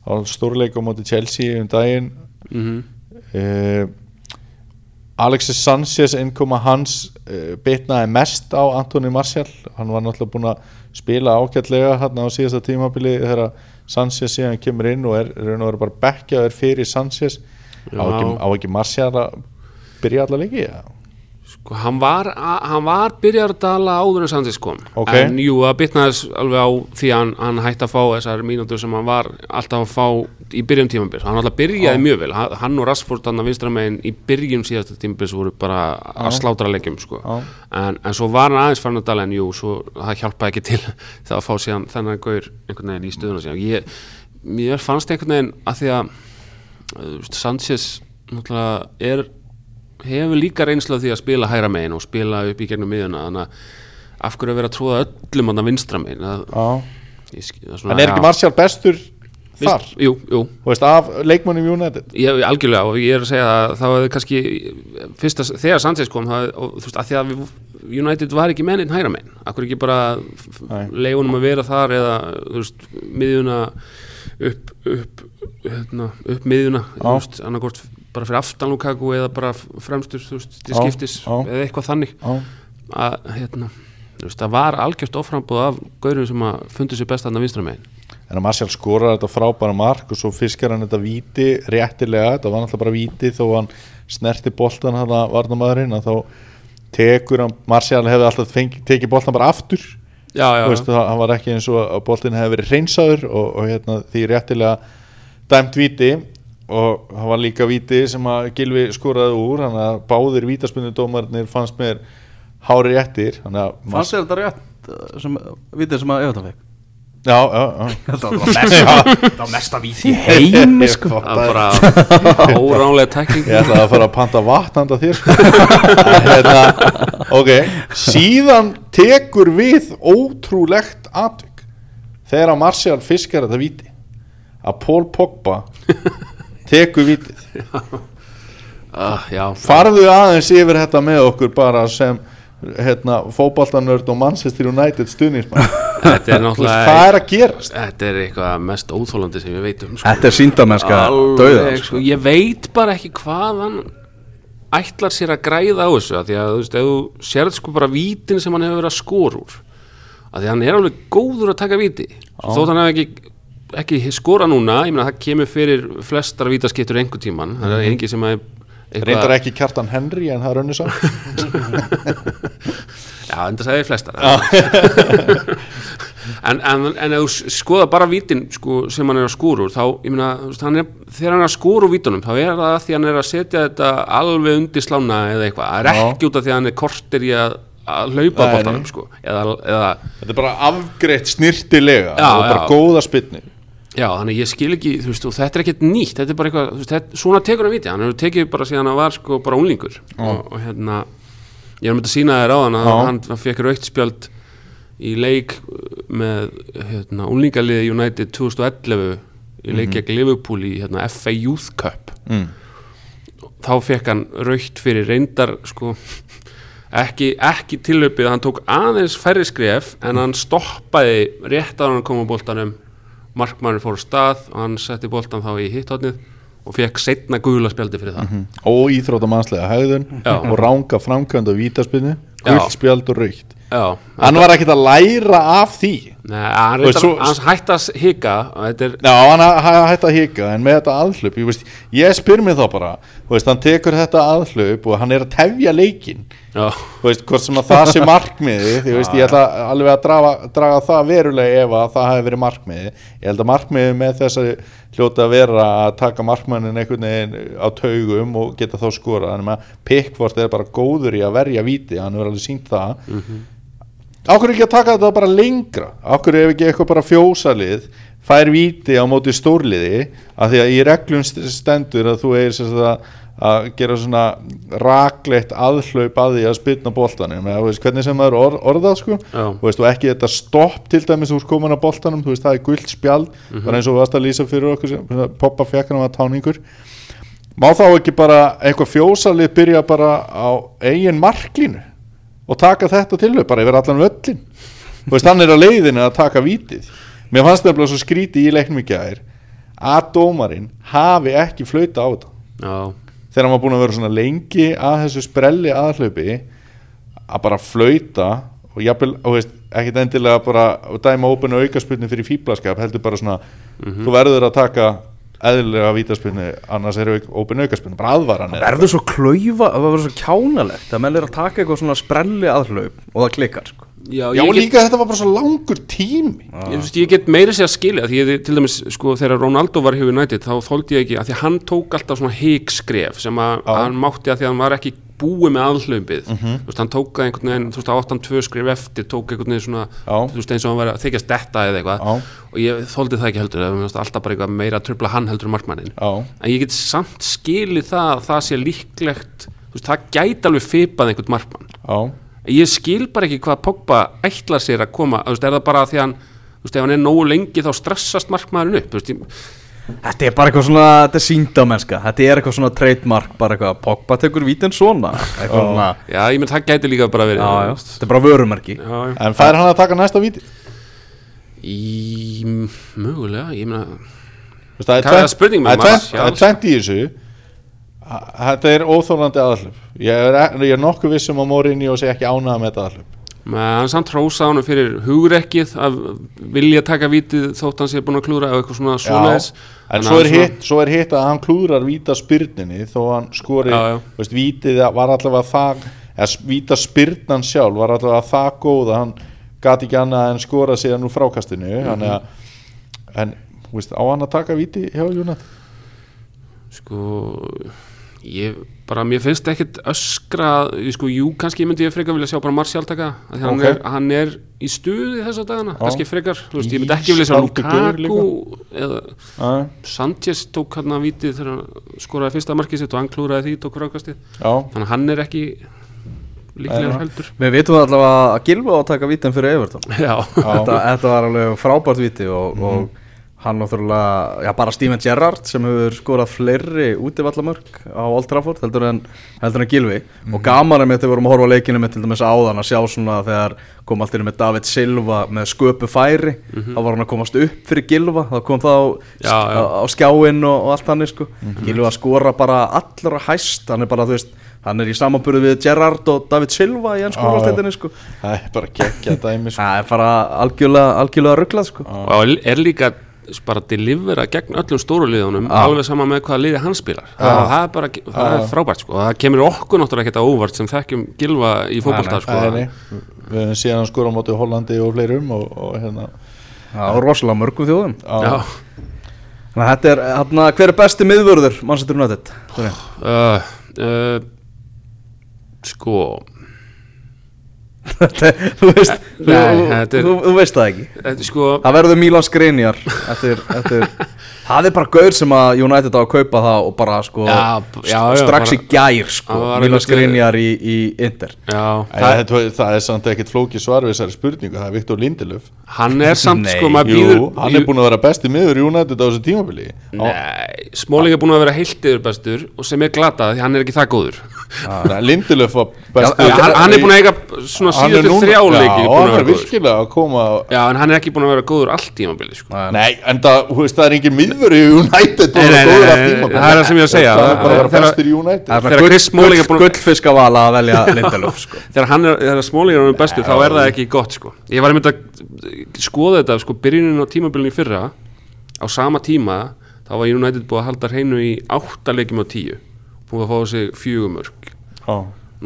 Speaker 3: á stórleik á móti Chelsea um daginn
Speaker 4: mm
Speaker 3: uh, Alexis Sanchez innkoma hans uh, bitnaði mest á Antonio Martial hann var náttúrulega búinn að spila ágætlega hérna á síðasta tímabili þegar Sanchez síðan kemur inn og er verið bara bekkjaður fyrir Sanchez á
Speaker 4: Já.
Speaker 3: ekki, á ekki Martial að byrja allar leiki ja.
Speaker 4: Sko hann var, hann var byrjar að dala áður en Sanchez kom
Speaker 3: Ok.
Speaker 4: en jú, það bitnaðis alveg á því að hann, hann hætti að fá þessar mínútur sem hann var alltaf að fá í byrjun tímabils hann alltaf byrjaði mjög vel, hann, og Rashford hann að vinstra megin í byrjun síðasta tímabils voru bara að slátra leikjum sko.
Speaker 3: Já.
Speaker 4: en, en svo var hann aðeins farin að dala en jú, svo það hjálpaði ekki til það að fá síðan þennan gaur einhvern veginn í stöðuna síðan ég, mér fannst einhvern veginn að því að veist, Sanchez náttúrulega er hefur líka reynslu af því að spila hæra megin og spila upp í gegnum miðuna þannig að af hverju að vera að tróða öllum hann að vinstra megin?
Speaker 3: En er ekki
Speaker 4: já,
Speaker 3: Martial bestur þar?
Speaker 4: Jú, jú,
Speaker 3: veist, af leikmannum United?
Speaker 4: Ég, algjörlega og ég er að segja að það var kannski fyrst að þegar Sanchez kom það, og þú veist að því að við, United var ekki mennin hæra megin, akkur ekki bara leifunum að vera þar eða þú veist, miðjuna upp upp, hérna, upp veist, annarkort bara fyrir aftan Lukaku eða bara fremstur þú veist, til skiptis
Speaker 3: já.
Speaker 4: eða eitthvað þannig.
Speaker 3: Já.
Speaker 4: að hérna, þú veist, það var algjört oframbúð af gaurum sem að fundu sér best að vinstra megin.
Speaker 3: En að Martial skorar þetta frábæra mark og svo fiskar hann þetta víti réttilega, þetta var náttúrulega bara víti þó hann snerti boltan hann að varnamæðurinn að þá tekur hann, Martial hefði alltaf fengi, tekið boltan bara aftur.
Speaker 4: Já, já,
Speaker 3: veist, hann var ekki eins og að boltin hefði verið hreinsaður og, og hérna, því réttilega dæmt víti og það var líka víti sem að Gilvi skoraði úr hann að báðir vítaspindudómarnir fannst mér hári réttir þannig að
Speaker 2: Fannst þér þetta rétt uh, sem, Vitið sem að Everton fekk
Speaker 3: já, já, já.
Speaker 2: Þetta var var mesta víti. Í heimi sko.
Speaker 4: það var bara óránlega tækling.
Speaker 3: Ég ætlaði að fara að panta vatn handa þér sko. hérna, Ok Síðan tekur við ótrúlegt atvik Þegar að Martial fiskar þetta víti að Paul Pogba tekur vítið.
Speaker 4: Uh, já,
Speaker 3: Farðu aðeins yfir þetta með okkur bara sem hérna, fótbaltanörd og Manchester United stuðnismann
Speaker 4: þetta er
Speaker 3: er að gerast?
Speaker 4: þetta er eitthvað mest óþólandi sem ég veit um sko.
Speaker 2: Þetta er síndamennska
Speaker 4: Alveg,
Speaker 2: dauða
Speaker 4: sko, ég veit bara ekki hvað hann ætlar sér að græða á þessu af því að þú veist, ef þú sérð sko bara vítin sem hann hefur verið að skora úr að því hann er alveg góður að taka víti. Þótt hann hef ekki, ekki skora núna ég meina það kemur fyrir flestar vítaskiptur einhver tíman, það er engin sem að
Speaker 3: Reyndar ekki Kjartan Henry en það er önnur samt
Speaker 4: Já, en það segir flestar en, en, en ef þú skoða bara vítin sko, sem hann er að skúru þá, ég meina, er, þegar hann er að skúru vítunum, þá er það að því hann er að setja þetta alveg undir slána eða eitthvað, það er ekki út af því að hann er kortir í að, að hlaupa
Speaker 3: Nei,
Speaker 4: bóttanum, sko, eða, eða
Speaker 3: Þetta er bara afgreitt snirtilega
Speaker 4: Já,
Speaker 3: og bara
Speaker 4: já.
Speaker 3: góða spytni
Speaker 4: Já, þannig ég skil ekki, þú veist, og þetta er ekkert nýtt, þetta er bara eitthvað, þú veist, þetta, svona tekur hann viti, hann hefur tekið bara síðan hann var sko bara unglingur og, og hérna, ég er þetta að sína þér á hann að
Speaker 3: Já.
Speaker 4: hann fekk raukt spjöld í leik með hérna, unglingaliði United 2011 í leik gegn Liverpool í hérna, FA Youth Cup
Speaker 3: mm.
Speaker 4: þá fekk hann raukt fyrir reyndar sko ekki, ekki tilöpið, hann tók aðeins færri skref en hann stoppaði rétt á hann kom á boltanum markmannur fór á stað og hann setti boltan þá í hitthotnið og fekk setna gula spjaldi fyrir það.
Speaker 3: Og íþróttamannslega hegðun
Speaker 4: Já.
Speaker 3: og ranga framkvæmd og vítaspinni
Speaker 4: Já.
Speaker 3: guldspjald og raukt
Speaker 4: Já,
Speaker 3: hann var ekkert að læra af því.
Speaker 4: Nei, hann,
Speaker 3: svo-
Speaker 4: hann hætti að hika er,
Speaker 3: Já, hann ha- hætti að hika en með þetta aðhlaup ég, ég spyr mér þá bara veist, hann tekur þetta aðhlaup og hann er að tefja leikin veist, hvort sem að það sé markmiði því veist, ég ætla alveg að draga, draga það verulega ef að það hefði verið markmiði ég held að markmiði með þessari hljóta að vera að taka markmannin einhvern veginn á taugum og geta þá skora þannig að Pickford er bara góður í að verja víti, hann hefur alveg sínt það. Ákveður ekki að taka þetta bara lengra? Ákveður ef ekki eitthvað bara fjósalið fær víti á móti stórliði? Af því að í reglum st- stendur að þú eigir að, að gera svona raklegt aðhlaup að því að spyrna boltanum. Eða veist hvernig sem það er orð, orðað sko. Þú veist og ekki þetta stopp til dæmis úr komin að boltanum þú veist það er gult spjald. Bara eins og þú varst að lýsa fyrir okkur poppa fjekkanum að táningur. Má þá ekki bara eitthvað fjósalið byrja bara á eigin marklínu og taka þetta til þau bara yfir allan völlin hann er á leiðinu að taka vítið. Mér fannst það bara svo skríti í leiknum í gær að dómarinn hafi ekki flauta á þetta.
Speaker 4: Já,
Speaker 3: þegar var búin að vera svona lengi að þessu sprelli aðhlaupi að bara flauta og jafnvel, og veist, ekkit endilega bara dæma ópennu aukaspurni fyrir fíblaskap heldur bara svona, þú verður að taka eðlilega vítaspurni annars er ópennu aukaspurni, bara aðvaran
Speaker 5: verður svo klaufa, það verður svo kjánalegt að menn er að taka eitthvað svona sprelli aðhlaup og það klikkar sko.
Speaker 4: Já,
Speaker 3: Já,
Speaker 4: ég get-
Speaker 3: líka þetta var bara svo langur tími.
Speaker 4: Ég, þú veist, ég get meira sér að skilja því ég, til dæmis sko þegar Ronaldo var hjá United þá þóldi ég ekki að því að hann tók alltaf svona híkskref sem að
Speaker 3: Já.
Speaker 4: hann mátti að því að hann var ekki búið með aðhlaupið þú veist hann tók það einhvern veginn þú veist að áttan tvö skref eftir tók einhvern veginn svona
Speaker 3: Já.
Speaker 4: þú veist eins og hann var að þykjast detta eða eitthvað. Og ég þóldi það ekki heldur það var alltaf bara eitthvað meira að tröfla hann heldur markmannin en ég get samt skilið það að það ég skil bara ekki hvað Pogba ætlar sér að koma, þú veist, er það bara því að hann þú veist, ef hann er nógu lengi þá stressast markmaðurinn upp, þú veist, ég,
Speaker 5: Þetta er bara eitthvað svona, þetta er síndamennska Þetta er eitthvað svona trademark, bara eitthvað Pogba tekur vítin svona. Eitthvað svona,
Speaker 4: já, ég menn það gæti líka bara verið
Speaker 5: já, já, þetta er bara vörumerki.
Speaker 4: Já, já.
Speaker 3: en fær hann að taka næsta víti?
Speaker 4: Í mögulega, ég
Speaker 3: veist, Það er
Speaker 4: Hvað er
Speaker 3: tvennt-
Speaker 4: spurning með
Speaker 3: það er
Speaker 4: maður.
Speaker 3: tvennt- það er tvent í þessu Þetta er óþólandi aðhlöp Ég er, ég er nokkuð vissum á morinni og sé ekki ánæða með þetta aðhlöp
Speaker 4: með hann samt hrósa hann fyrir hugrekkið að vilja taka vítið þótt hann sé búin að klúra eða eitthvað svona svoleiðis.
Speaker 3: En svo er,
Speaker 4: hann
Speaker 3: hitt, svo er hitt að hann klúrar víta spyrninni þó hann skori,
Speaker 4: Já, já.
Speaker 3: Veist, vítið var allavega það eða víta spyrnan sjálf var allavega það góð að hann gati ekki annað en skora síðan úr frákastinu. Þannig að en, þú veist, á hann að taka víti hjá Júnat
Speaker 4: sko ég bara, mér finnst ekkit öskra ég sko, jú, kannski myndi ég frekar vilja sjá bara Martial taka, af því hann, er, hann er í stuði þessa dagana,
Speaker 3: Já.
Speaker 4: kannski frekar þú veist, ég myndi ekki vilja sjá Lukaku eða
Speaker 3: Já,
Speaker 4: Sanchez tók hann að vítið þegar hann skoraði fyrsta markið sitt og hann klúraði því, tók frákastið
Speaker 3: já,
Speaker 4: þannig að hann er ekki líklega
Speaker 3: Nei.
Speaker 4: heldur.
Speaker 5: Við vitum allavega að Gilva á að taka vítin fyrir Everton.
Speaker 4: Já,
Speaker 5: þetta, þetta var alveg frábært víti og, og hann náttúrulega, já bara Steven Gerrard sem hefur skorað fleiri útivallamörk á Old Trafford heldur en, heldur en Gilvi og gaman er með þetta við vorum að horfa á leikinu með til dæmis áðan að sjá svona þegar kom allt inn með David Silva með sköpu færi þá var hann að komast upp fyrir Gilva þá kom það á,
Speaker 4: Já, já.
Speaker 5: á, á skjáin og, og allt hann sko. Gilva skora bara allra hæst hann er bara þú veist
Speaker 2: Hann er í samanburðu við Gerrard og David Silva í ennsku
Speaker 3: Já, já.
Speaker 2: úrvalsdeildinni sko
Speaker 3: það er bara geggja dæmi sko.
Speaker 2: Það er bara algjörlega, algjörlega rugglað sko
Speaker 4: og er líka bara að delivera gegn öllum stóru liðunum
Speaker 2: Já.
Speaker 4: alveg sama með hvaða liði hann spilar. Það, það er bara, það er frábært sko. Og það kemur okkur náttúrulega ekkert á óvart sem þekkjum gilva í fótbolta sko.
Speaker 3: við höfum síðan hann skora á móti Hollandi og fleirum og, og hérna.
Speaker 2: Það er rosalega mörgum þjóðum. Þannig að þetta er, hérna, hver er besti miðvörður Manchester United? Sorry.
Speaker 4: uh, uh, sko
Speaker 2: þú veist
Speaker 4: Nei,
Speaker 2: þú,
Speaker 4: þetta er-
Speaker 2: þú, þú veist það ekki.
Speaker 4: Þetta, er sko,
Speaker 2: Það verður Milan Skriniar eftir, eftir, Það er bara gaur sem að United á að kaupa það og bara sko
Speaker 4: Já, b- já, já,
Speaker 2: strax
Speaker 4: bara-
Speaker 2: í gær sko
Speaker 4: Það var
Speaker 2: Milan
Speaker 4: einmitt-
Speaker 2: Skriniar í, í Inter.
Speaker 4: Já,
Speaker 3: Æ,
Speaker 4: það,
Speaker 3: það, það er samt ekkert flóki svar við þessari spurningu, það er Viktor Lindelöf
Speaker 4: hann er samt
Speaker 2: Nei,
Speaker 4: sko maður
Speaker 3: Jú,
Speaker 4: býður
Speaker 3: hann er búin að vera besti miður í United á þessu tímabili. Á-
Speaker 4: Nei, Smáling er búin að vera heilt yfir bestur og sem er glatað því hann er ekki það góður
Speaker 3: Lindelöf var bestur
Speaker 4: Já, hann, hann er búin að eiga svona
Speaker 3: núna-
Speaker 4: þrjáleiki
Speaker 3: Já, hann er virkilega að koma
Speaker 4: Já, en hann er ekki búin að vera góður allt tímabili sko.
Speaker 3: Nei, en það, það er engin miður í United og
Speaker 4: Nei, nei,
Speaker 3: það er góður
Speaker 4: nei,
Speaker 3: tímabili
Speaker 4: það er það sem ég að segja.
Speaker 3: Það er bara að vera bestur í United.
Speaker 2: Gullfiskavala að velja Lindelöf sko.
Speaker 4: Þegar hann er, er bestur þá er það ekki gott sko. Ég var einmitt að skoða þetta sko, byrjunin á tímabilinu í fyrra. Á sama tíma þá var United búið að halda hreinu í átta leikjum á tíu. Búið að fá sig fjögumörk
Speaker 3: Já.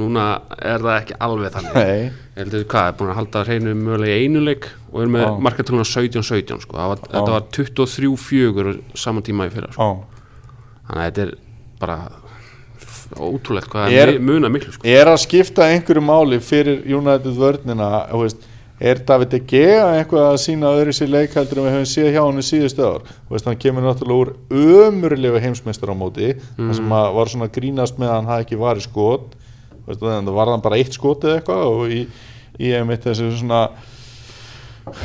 Speaker 4: Núna er það ekki alveg þannig
Speaker 3: Nei,
Speaker 4: Ég heldur hvað, er búin að halda hreinu mögulega í einu leik og er með
Speaker 3: Já.
Speaker 4: markatölunar 17-17 sko. Var, þetta var 23-4 saman tíma í fyrra sko. Þannig að þetta er bara ótrúlegt hvað
Speaker 3: Er-
Speaker 4: er muna miklu sko.
Speaker 3: Er að skipta einhverju máli fyrir United vörnina þú veist, Er David De Gea eitthvað að sína öðru sér leik heldur en við höfum séð hjá hann í síðustu ár? Veist, hann kemur náttúrulega úr ömurlegu heimsmeistar á móti þar sem var svona grínast með að hann hafði ekki varið skot. Veist, þannig að var hann bara eitt skot eða eitthvað og í, í einmitt þessu svona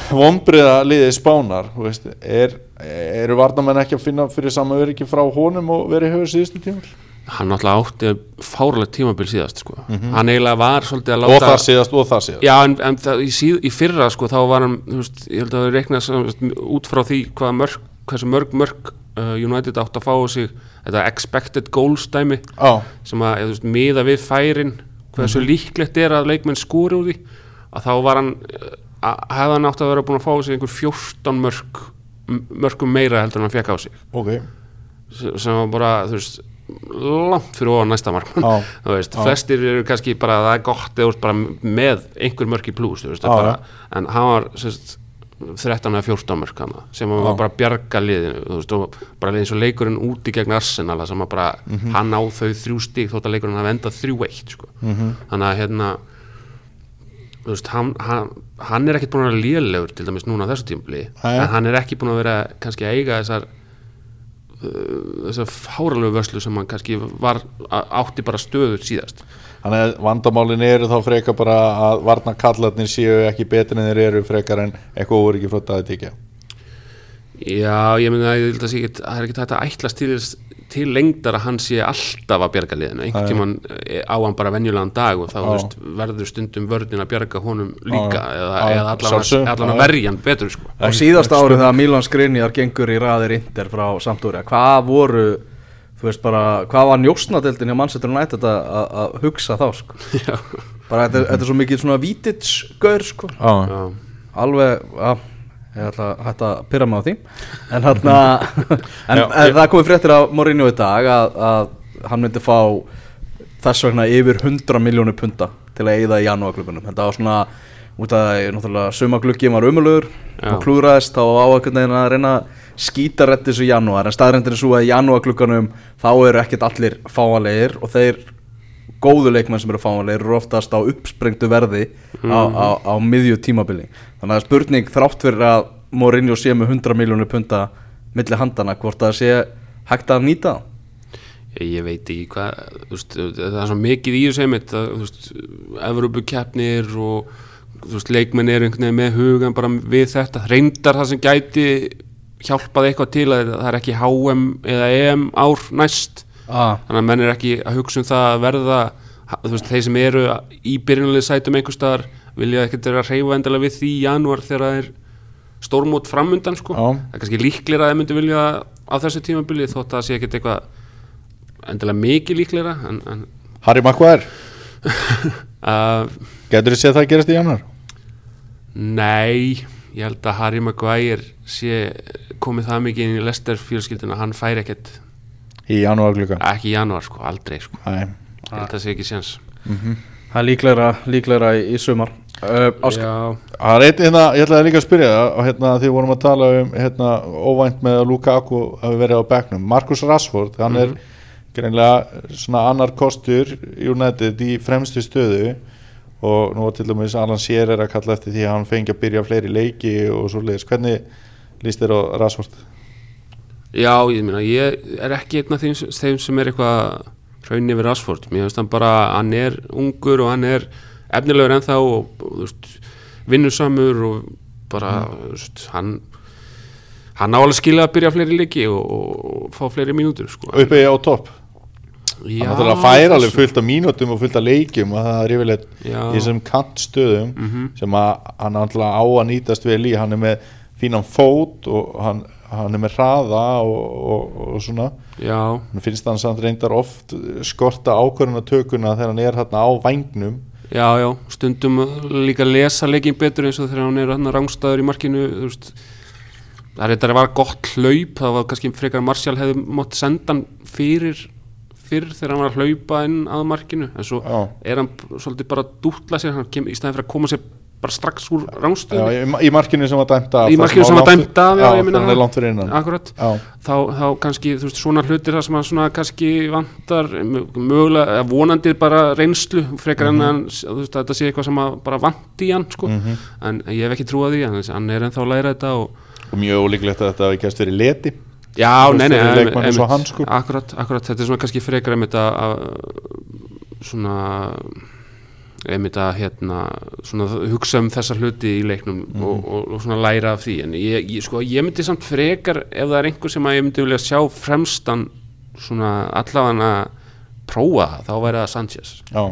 Speaker 3: vombriða liðið spánar veist, er, eru varnamenn ekki að finna fyrir sama öryggi frá honum og verið höfur síðustu tímur
Speaker 4: Hann náttúrulega átti fáralegt tímabil síðast sko. Hann eiginlega var svolítið að
Speaker 3: og
Speaker 4: láta
Speaker 3: þar síðast og þar síðast.
Speaker 4: Já, en, en það, í, síð, í fyrra sko, þá var hann, veist, ég held að það reikna út frá því hvað mörg, hversu mörg mörg uh, United átt að fá á sig þetta expected goals dæmi
Speaker 3: Já,
Speaker 4: sem að, þú veist, miða við færin hversu líklegt er að leikmenn skúri úr því að þá var hann uh, að- hefði hann átt að vera búin að fá á sig einhver 14 mörg mörgum meira heldur en hann fekk á sig.
Speaker 3: Ok.
Speaker 4: Sem sem var bara, þú veist langt fyrir ofan næsta markmann þú veist,
Speaker 3: Já.
Speaker 4: flestir eru kannski bara það er gott eða bara með einhver mörk í plús þú veist,
Speaker 3: Já,
Speaker 4: það er bara, en hann var sérst, 13 eða 14 mörk hana, sem hann var bara að bjarga liðinu þú veist, bara eins og leikurinn úti gegn Arsenal sem að bara,
Speaker 3: Mhm.
Speaker 4: hann á þau þrjú stík þótt að leikurinn hafa endað 3-1 sko.
Speaker 3: Mhm.
Speaker 4: þannig að hérna veist, hann, hann, hann er ekkert búin að vera lélegur til dæmis núna á þessu
Speaker 3: Nei.
Speaker 4: en hann er ekki búin að vera kannski að eiga þessar þessar fáralegu vörslu sem hann kannski var átti bara stöðut síðast.
Speaker 3: Þannig að vandamálin eru þá frekar bara að varna kallarnir séu ekki betur en þeir eru frekar en eitthvað voru ekki flott að þið tíkja
Speaker 4: Já, ég myndi að ekki það er ekki þetta að ætlast til, lengdar að hann sé alltaf að bjarga liðinu. Einhvern
Speaker 3: Nei.
Speaker 4: tímann eh, á hann bara venjulegan dag og þá veist, verður stundum vörðin að bjarga honum líka
Speaker 3: Já.
Speaker 4: eða,
Speaker 3: Já.
Speaker 4: eða allan, allan að verja hann betur sko.
Speaker 2: Á síðasta árið þegar Milan Skriniar gengur í raðir Inter frá Sampdoria Hvað voru, bara Hvað var njósnadeldin hjá Manchester United að- að að hugsa þá sko? Bara þetta, er- þetta er svo mikið svona vítitsgaur sko. Alveg, já Ég ætla að hætta að pyrra mig á því. En hann En,
Speaker 3: Já,
Speaker 2: en það komið fréttir af Mourinho í dag að, að hann myndi fá þess vegna yfir 100 miljónir punta til að eyða í janúarklubunum Þetta var svona út að náttúrulega sumagluggi var umulugur og klúraðist þá á veginn að reyna þessu í janúar. En staðrendir er svo að í janúarklubunum þá eru ekkert allir fáanlegir og þeir góðu leikmenn sem eru fáanlegir eru oftast á uppsprengtu verði á, á, á miðju tímabili. Þannig að spurning þrátt fyrir að Mourinho sé með 100 miljónir punta milli handana hvort það sé hægt að nýta
Speaker 4: ég, ég veit ekki hvað það er svo mikið í þessu veist, Evrópukeppnir og veist, leikmenn eru einhvern veginn með hugan bara við þetta. Reyndar það sem gæti hjálpað eitthvað til að það er ekki HM eða EM ár næst
Speaker 2: ah.
Speaker 4: þannig að menn er ekki að hugsa um það að verða veist, þeir sem eru í byrjunalið sætum einhvers staðar vilja ekkert vera að reyfa endilega við því í janúar þegar það er stórmót framundan sko.
Speaker 3: Já.
Speaker 4: það er kannski líklega að þeir myndu vilja á þessu tímabili þótt að það sé ekkert eitthvað endilega mikið líklega en, en
Speaker 3: Harry Maguire,
Speaker 4: uh,
Speaker 3: getur þú séð það gerast í januar?
Speaker 4: Nei, ég held að Harry Maguire sé komið það mikið inn í Leicester fjölskylduna hann fær ekkert,
Speaker 3: Í januar glukka
Speaker 4: ekki í janúar sko, aldrei sko. Að það sé ekki séns.
Speaker 5: Það er líklegra, líklegra í, í sumar. Uh, Ásk,
Speaker 4: Já,
Speaker 3: Það er eitt hérna, ég ætlaði líka að spyrja það hérna því við vorum að tala um hérna óvænt með að Lukaku hafi verið á bekknum. Marcus Rashford, hann er greinlega svona annar kostur United í fremstu stöðu. Og nú var til dæmis Alan Shearer að kalla eftir því að hann fengi að byrja fleiri leiki og svo leiðis, hvernig líst þér á Rashford?
Speaker 4: Já, ég meina ég er ekki einn af þeim, þeim sem er eitthvað hraun yfir Rashford, mér finnst hann bara hann er ungur og hann er efnilegur ennþá og, vinnusamur og bara þú veist, hann hann á alveg skilja að byrja fleiri leiki og, og, fá fleiri mínútur sko.
Speaker 3: Uppi á topp,
Speaker 4: Já,
Speaker 3: hann náttúrulega fær alveg
Speaker 4: þessu-
Speaker 3: fullt af mínútum og fullt af leikjum og það er yfirleitt
Speaker 4: Já.
Speaker 3: í þessum kantstöðum
Speaker 4: Mhm.
Speaker 3: sem að hann náttúrulega á að nýtast vel í, hann er með fínan fót og hann, hann er með hraða og, og, og svona.
Speaker 4: Já,
Speaker 3: finnst hann samt reyndar oft skorta ákvörðunatökuna þegar hann er hérna á vængnum.
Speaker 4: Já, já, stundum líka lesa leikin betur eins og þegar hann er hann rángstæður í markinu þú veist. Það þetta var gott hlaup það var kannski frekar Martial hefði mátt senda hann fyrir fyrir þegar hann var að hlaupa inn að markinu. En svo
Speaker 3: Já.
Speaker 4: er hann svolítið bara að dútla sér hann kem, í staðin fyrir að koma sér bara strax úr
Speaker 3: Já,
Speaker 4: rángstöðunni
Speaker 3: í, í markinu sem var dæmt af
Speaker 4: Í markinu sem var dæmt af, þá, þá kannski veist svona hlutir það sem hann svona kannski vantar mö- mögulega, vonandi bara reynslu frekar en að hann, þú veist, að þetta sé eitthvað sem að bara vanti í hann sko. en ég hef ekki trúað því hann, hann er ennþá að læra þetta og
Speaker 3: og mjög ólíklegt að þetta hafi gæst verið leti.
Speaker 4: Já, nei, nei,
Speaker 3: sko.
Speaker 4: akkurat, akkurat, þetta er svona kannski frekar að, að svona einmitt að hérna svona hugsa um þessa hluti í leiknum og, og, og svona læra af því. En ég, ég, sko, ég myndi samt frekar ef það er einhver sem að ég myndi vilja sjá fremstan svona allavega prófa það, þá væri það Sanchez.
Speaker 3: Já,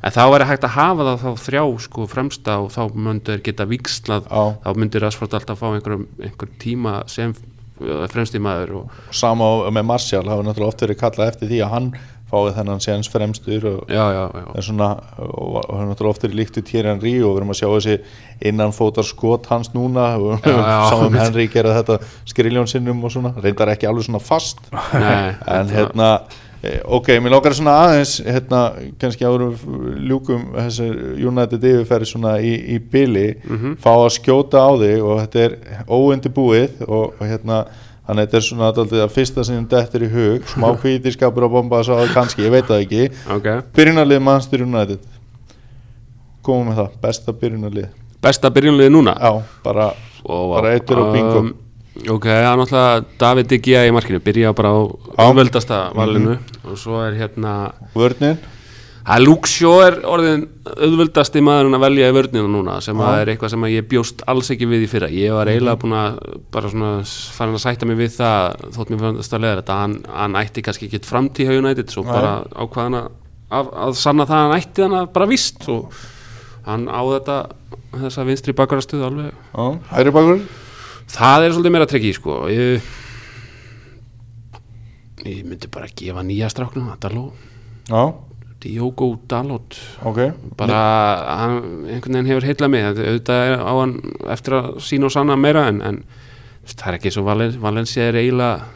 Speaker 4: en þá væri hægt að hafa það þá þrjá sko fremsta og þá myndi þeir geta vikslað,
Speaker 3: Já.
Speaker 4: þá myndi Rashford alltaf fá einhver, einhver tíma sem fremsti maður og
Speaker 3: sama með Martial hafa náttúrulega oft verið kallað eftir því að hann fáið þennan séns fremstur og
Speaker 4: já, já, já,
Speaker 3: er svona og og hann náttúrulega oft verið líkt við Thierry Henry og við erum að sjá þessi innanfótar skot hans núna og saman með Henry gera þetta skriljón sinnum og svona, reyndar ekki alveg svona fast.
Speaker 4: Nei,
Speaker 3: en hérna eh, ok, mér lókar svona aðeins hérna, kannski við ljúkum þessi United yfirferði svona í, í bili,
Speaker 4: Mhm.
Speaker 3: fá að skjóta á þig og þetta er óundibúið og, og hérna þannig að þetta er svona dálítið að fyrsta sem þetta er í hug. Smá kvítiskapur á bomba svo kannski, ég veit það ekki.
Speaker 4: Ok.
Speaker 3: Byrjunarlið Manchester United. Komum með það, besta byrjunarlið.
Speaker 4: Besta byrjunliði núna?
Speaker 3: Já, bara,
Speaker 4: Og-
Speaker 3: bara eittur og bingo.
Speaker 4: Um, ok, það er náttúrulega David De Gea í markinu, byrja bara á
Speaker 3: Já.
Speaker 4: umveldasta valinu.
Speaker 3: Mhm.
Speaker 4: og svo er hérna
Speaker 3: vörnin
Speaker 4: Er Luke Shaw er orðin auðvöldasti maðurinn að velja í vörnina núna sem að er eitthvað sem að ég bjóst alls ekki við í fyrra. Ég var eiginlega búin að bara svona farin að sætta mig við það þótt mér fannst að leða þetta hann, hann ætti kannski ekki framtíð hjá United svo
Speaker 3: Nei.
Speaker 4: bara ákvaðan að, að, að sanna það að hann ætti þannig bara vist og hann á þetta þessa vinstri bakvarastuð alveg.
Speaker 3: Já, hæri bakur.
Speaker 4: Það er svolítið meira trekki sko. Ég, ég myndi bara gefa nýja stráknum Daló,
Speaker 3: já,
Speaker 4: Diogo Dalot.
Speaker 3: Ok.
Speaker 4: Bara hann einhvern veginn hefur heillað mig. Auðvitað er á hann eftir að sína og sanna meira en, en það er ekki svo Valen, Valencia er eiginlega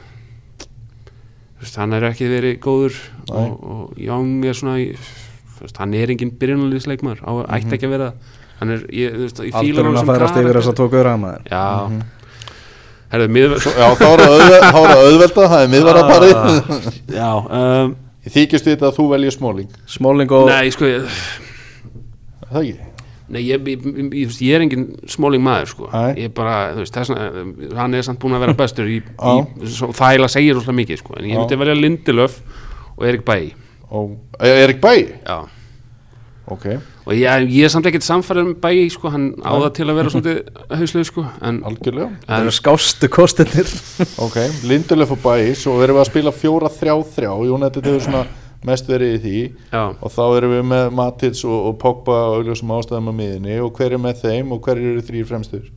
Speaker 4: hann er ekki verið góður
Speaker 3: Nei.
Speaker 4: og, og Young er svona veist, hann er engin byrjunalýsleikmaður á, ætti ekki að vera. Er, fíla
Speaker 5: aldurinn að færast yfir þess að tóka öðra maður.
Speaker 4: Já. Herðu, miður
Speaker 3: já, þá er það auðvelda, þá er það auðvelda það er miðvaraparið.
Speaker 4: Já, um,
Speaker 3: ég þykist við að þú veljið smóling
Speaker 5: Smáling og
Speaker 4: nei, sko ég,
Speaker 3: Er það ekki,
Speaker 4: Nei, ég, ég, ég, ég, er engin smáling maður sko.
Speaker 3: Nei.
Speaker 4: ég bara, þú veist, þessna hann er samt búin að vera bestur í, í svo, þæla segir rosalega mikið, sko. En ég myndi velja Lindelöf og Erik Bæ.
Speaker 3: Og Erik Bæ?
Speaker 4: Já,
Speaker 3: ok,
Speaker 4: og ég, ég er samt ekkert samfæður um Bæ, sko, hann á það til að vera svolítið hauslega, sko, en,
Speaker 3: algjörlega.
Speaker 5: Það eru skástu kostinir
Speaker 3: ok, Lindelöf og Bæ svo erum við að spila fjóra þrjá þrjá United hefur svona mest verið í því.
Speaker 4: Já,
Speaker 3: og þá erum við með Matits og, og Pogba og auðvitað ástæðum á miðinni og hver er með þeim og hver eru þrýr fremstur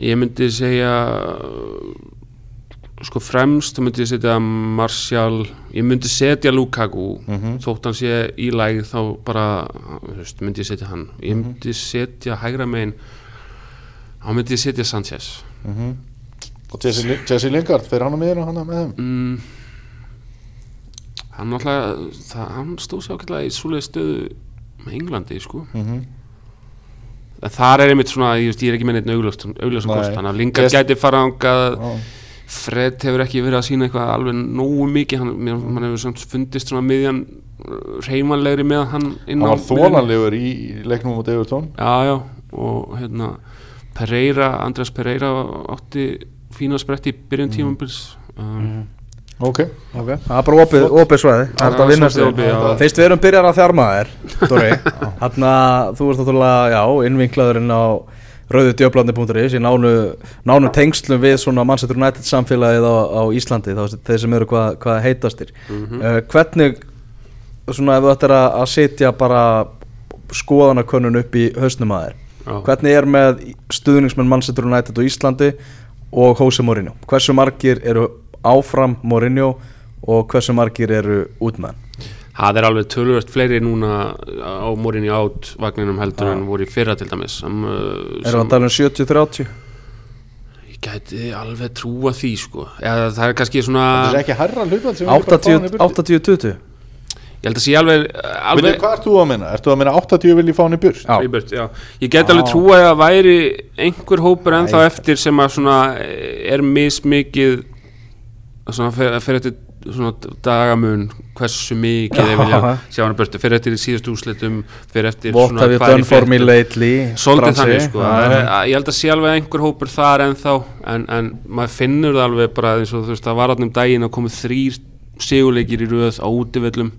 Speaker 4: ég myndi segja sko fremst þá myndi ég setja Martial ég myndi setja Lukaku.
Speaker 3: Mhm.
Speaker 4: þótt hann sé í lægð þá bara þú veist, myndi ég setja hann. Ég
Speaker 3: Mhm.
Speaker 4: myndi setja hægra megin þá myndi ég setja Sanchez.
Speaker 3: Og Jesse, Jesse Lingard fyrir hann að miður og hann með þeim?
Speaker 4: Mm, hann náttúrulega það, hann stóð sér ákveðlega í svoleið stöðu með Englandi sko. En þar er einmitt svona, ég, veist, ég er ekki með neitt kost, þannig að Lingard
Speaker 3: Just-
Speaker 4: gæti fara ángað. Fred hefur ekki verið að sína eitthvað alveg nógu mikið, hann, mér, hann hefur samt fundist svona miðjan reymanlegri með hann inn
Speaker 3: hann
Speaker 4: á
Speaker 3: var þólanlegur í leiknum mot Evertón
Speaker 4: Já, já, og hérna Pereira, Andrés Pereira átti fína sprett í byrjun
Speaker 3: Mhm.
Speaker 4: tímambils um,
Speaker 3: ok,
Speaker 2: Ok, það er bara opið, opið svæði. Það er þetta að vinna
Speaker 4: svolítið opið, já.
Speaker 2: sig Fyrst við erum byrjar að þjarma þér Dóri, þarna þú ert náttúrulega, já, innvinklaðurinn á rauðudjöflandi.is í nánu, nánu tengslum við svona Manchester United samfélagið á, á Íslandi þá þeir sem eru hvað, hvað heitastir uh, Hvernig, svona ef þú ættir að, að setja bara skoðanakönnun upp í hausnum að þér
Speaker 4: Já.
Speaker 2: Hvernig er með stuðningsmenn Manchester United á Íslandi og Jose Mourinho? Hversu margir eru áfram Mourinho og hversu margir eru út með hann?
Speaker 4: Það er alveg tölvöld fleiri núna á morinni átt vagninum heldur en voru í fyrra til dæmis sem, uh,
Speaker 2: Erum við að tala um 70-30?
Speaker 4: Ég gæti alveg trúa því sko Eða, Það er kannski svona
Speaker 3: það er ekki herra hlutvæð sem við erum bara að fá hann í
Speaker 2: 80
Speaker 3: burtu
Speaker 2: 80-20?
Speaker 4: Ég held að sé alveg, alveg
Speaker 3: hvað ert þú að minna? Ertu að minna 80 vil ég fá hann í burt?
Speaker 2: Já.
Speaker 4: í burt, já. Ég get alveg trúa að það væri einhver hópur ennþá
Speaker 3: Æ.
Speaker 4: eftir sem að svona eh, er mismikið svona fer, fer eftir svona dagamun hversu mikið þeir vilja
Speaker 2: Já.
Speaker 4: sjá hann í burtu, fer eftir í síðustu úslitum fer eftir
Speaker 2: lately?
Speaker 4: Svolítið þannig sko, er, að, ég held að sé alveg einhver hópur þar ennþá en, en maður finnur það alveg bara eins og þú veist það var allir um daginn að koma þrýr sigurleikir í röð á útivöllum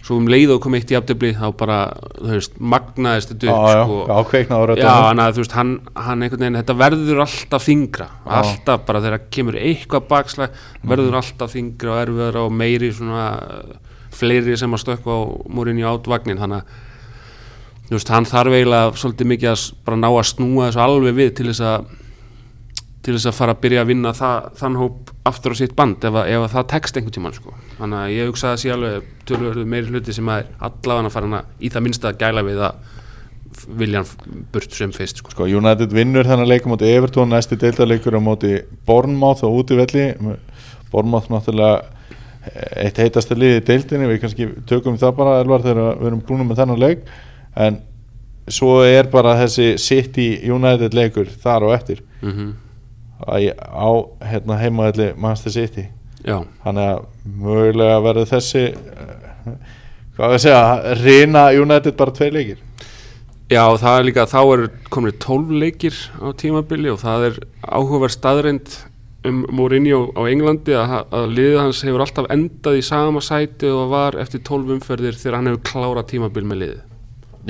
Speaker 4: svo um leið og kom eitt í aftabli þá bara, þú veist, magnaðist þetta
Speaker 3: Já,
Speaker 4: upp
Speaker 3: já,
Speaker 4: sko.
Speaker 3: já, kveiknaður
Speaker 4: Já, þannig að þú veist, hann, hann einhvern veginn, þetta verður alltaf þingra, alltaf bara þegar kemur eitthvað bakslag, verður alltaf þingra og erfiðara og meiri svona fleiri sem að stökka á múrinni átvagnin, þannig að þú veist, hann þarf eiginlega svolítið mikið að bara ná að snúa þessu alveg við til þess að til þess að fara að byrja að vinna það, þann hóp aftur á sitt band ef, að- ef að það tekst einhvern tímann sko. þannig að ég hugsa að sé alveg tölvöru meiri hluti sem að allavega að fara hana í það minnsta að gæla við að vilja hann burt sem fyrst sko.
Speaker 3: Sko, United vinnur þennan leikum móti Evertón næsti deildarleikur á móti Bournemouth á útivelli Bournemouth náttúrulega eitt heitasta liði í deildinni við kannski tökum það bara elvar þegar við erum búin með þennan leik en svo er bara þessi City United leikur þar og eftir
Speaker 4: mm
Speaker 3: Æ, á hérna, heimaðalli Manchester City.
Speaker 4: Já,
Speaker 3: þannig að mögulega verður þessi eh, hvað við segja reyna United bara tvei leikir.
Speaker 4: Já, það er líka, þá er komin 12 leikir á tímabili og það er áhugaverð staðreind um Mourinho á Englandi að, að liðið hans hefur alltaf endað í sama sæti og var eftir 12 umferðir þegar hann hefur klárað tímabil með liðið.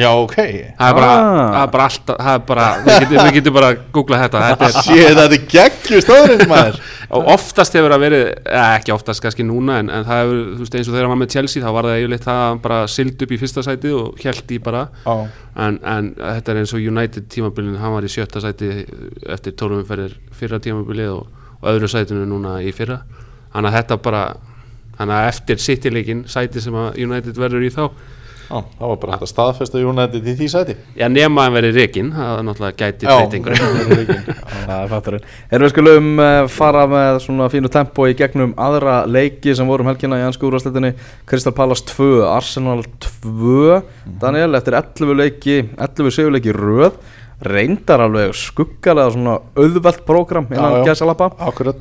Speaker 3: Já ok.
Speaker 4: Það er bara,
Speaker 2: Ah.
Speaker 4: það er bara alltaf, það er bara, við getum, við getum bara að googla þetta, þetta er,
Speaker 3: sé þetta er geggju stöðurinn maður.
Speaker 4: Og oftast hefur það verið, eða ekki oftast kannski núna, en, en það hefur, þú veist, eins og þegar hann var með Chelsea, þá var það yfirleitt það bara sild upp í fyrsta sætið og held í bara,
Speaker 3: Já.
Speaker 4: en, en þetta er eins og United tímabilin, hann var í sjötta sæti eftir 12 umferðir fyrra tímabilið og, og öðru sætinu núna í fyrra, þannig að þetta bara, þannig að eftir City-leikin, sæti sem að United verður í þá,
Speaker 3: Já, það var bara hægt að staðfesta United í því sæti.
Speaker 4: Já nema að verið reikin, það er náttúrulega gæti
Speaker 3: Já,
Speaker 4: breytingur.
Speaker 2: Það er fatturinn Erum við skulum uh, fara með svona fínu tempo í gegnum aðra leiki sem vorum helgina í ansku úrvarsleitinni Crystal Palace 2, Arsenal 2 Daniel, eftir 11 leiki 11 sigurleiki í röð reyndar alveg skuggalega svona auðvelt prógram innan gæsalappa.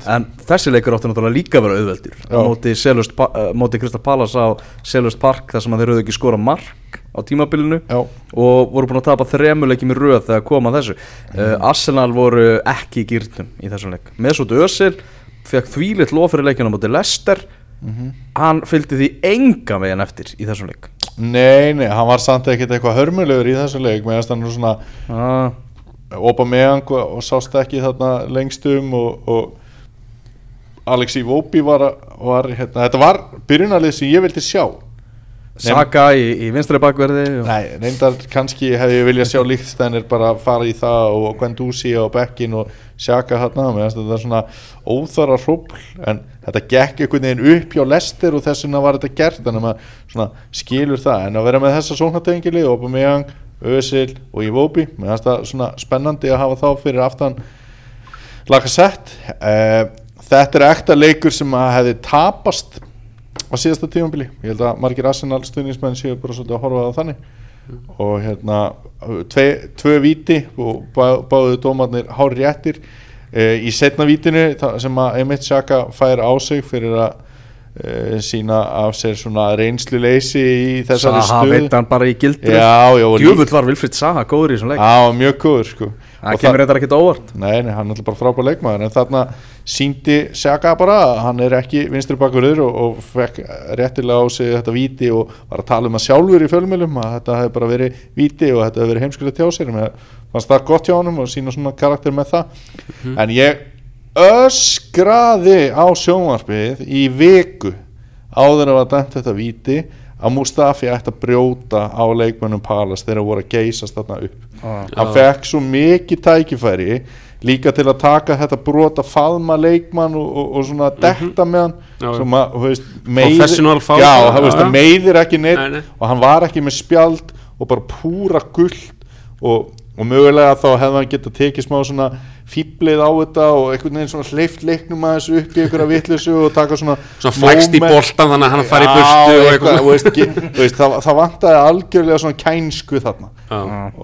Speaker 2: En þessi leikur áttu náttúrulega líka að vera
Speaker 3: Já.
Speaker 2: móti, uh, móti Crystal Palace á Selhurst Park þar sem þeir höfðu ekki skora mark á tímabilinu.
Speaker 3: Já,
Speaker 2: og voru búin að tapa þremuleikjum í röð þegar koma þessu. Uh, Arsenal voru ekki í gýrnum í þessum leik. Mesut Özil fekk þvílitt lof fyrir leikina á móti Leicester. Hann fylgdi því enga veginn eftir í þessum leik
Speaker 3: nei, nei, hann var samt ekkert eitthvað hörmulegur í þessu leik meðan hann nú svona
Speaker 2: ah,
Speaker 3: opa meðan og, og sást ekki þarna lengst um og, og Alexi Vópi var, var hérna, þetta var byrjunarlið sem ég vildi sjá
Speaker 2: Saka í, í vinstri bakverði og...
Speaker 3: Nei, reyndar kannski hefði ég viljað sjá líktstænir bara fara í það og Gwendúsi á bekkin og þarna. Mér finnst þetta svona óþara hrópl en þetta gekk einhvern veginn upp hjá lestir og þess vegna var þetta gert. Þannig að maður skilur það. En að vera með þessa sóknartengili, Aubameyang, Özil og Iwobi, mér finnst það svona spennandi að hafa þá fyrir aftan Lacazette. Uh, þetta er ekta leikur sem að hefði tapast á síðasta tímabili. Ég held að margir Arsenal stuðningsmenn séu bara svolítið að horfa á þannig. Og hérna tve, tvö víti og bá, báðu dómarnir hár réttir. E, í setna vítinu þa- sem að Emmett Xhaka fær á sig fyrir að e, sína af sér svona reynslu leysi í þessari
Speaker 2: Saha
Speaker 3: stuð
Speaker 2: veit hann bara í
Speaker 3: og
Speaker 2: Djúfull var Vilfrid Saha góður í þessum leik.
Speaker 3: Já, mjög góður sko
Speaker 2: Það kemur reyndar ekkert óvart.
Speaker 3: Nei, nei, hann er bara frábær leikmaður en þarna síndi Sjaka bara að hann er ekki vinstri bakurður og, og fekk réttilega á sig þetta víti og var að tala um að sjálfur í fjölmjölum að þetta hefði bara verið víti og þetta hefði verið heimskulegt hjá sér. Fannst það gott hjá honum og sína svona karakter með það. En ég öskraði á sjónvarpið í viku áður að var dæmt þetta víti að Mustafi ætti að brjóta á leikmönnum Palas þegar voru að geysast þarna upp. Hann fekk svo mikið tækifæri líka til að taka þetta brot að faðma leikmann og, og, og svona dekta með hann sem að, þú veist,
Speaker 4: foul,
Speaker 3: já,
Speaker 4: já,
Speaker 3: það veist, það meiðir ekki neitt
Speaker 4: Nei, nei.
Speaker 3: og hann var ekki með spjald og bara púra gullt og, og mögulega þá hefði hann getað tekið smá svona fýblið á þetta og einhvern veginn svona hleyft leiknum aðeins upp í einhverja vitleysu og taka svona
Speaker 4: Svona flækst í boltan þannig að hann fari í
Speaker 3: Já,
Speaker 4: burtu og
Speaker 3: eitthvað,
Speaker 4: eitthvað.
Speaker 3: þú veist, veist, það, það vantaði algjörlega svona kænsku þarna.
Speaker 4: Já.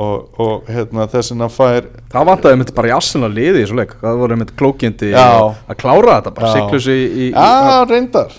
Speaker 3: og, og hérna, þess vegna fær
Speaker 2: Það vantaði myndi bara í Arsenal liði í þessu leik. Það voru myndi klókindi
Speaker 3: Já.
Speaker 2: að klára þetta bara sig í, í
Speaker 3: Já, reyndar,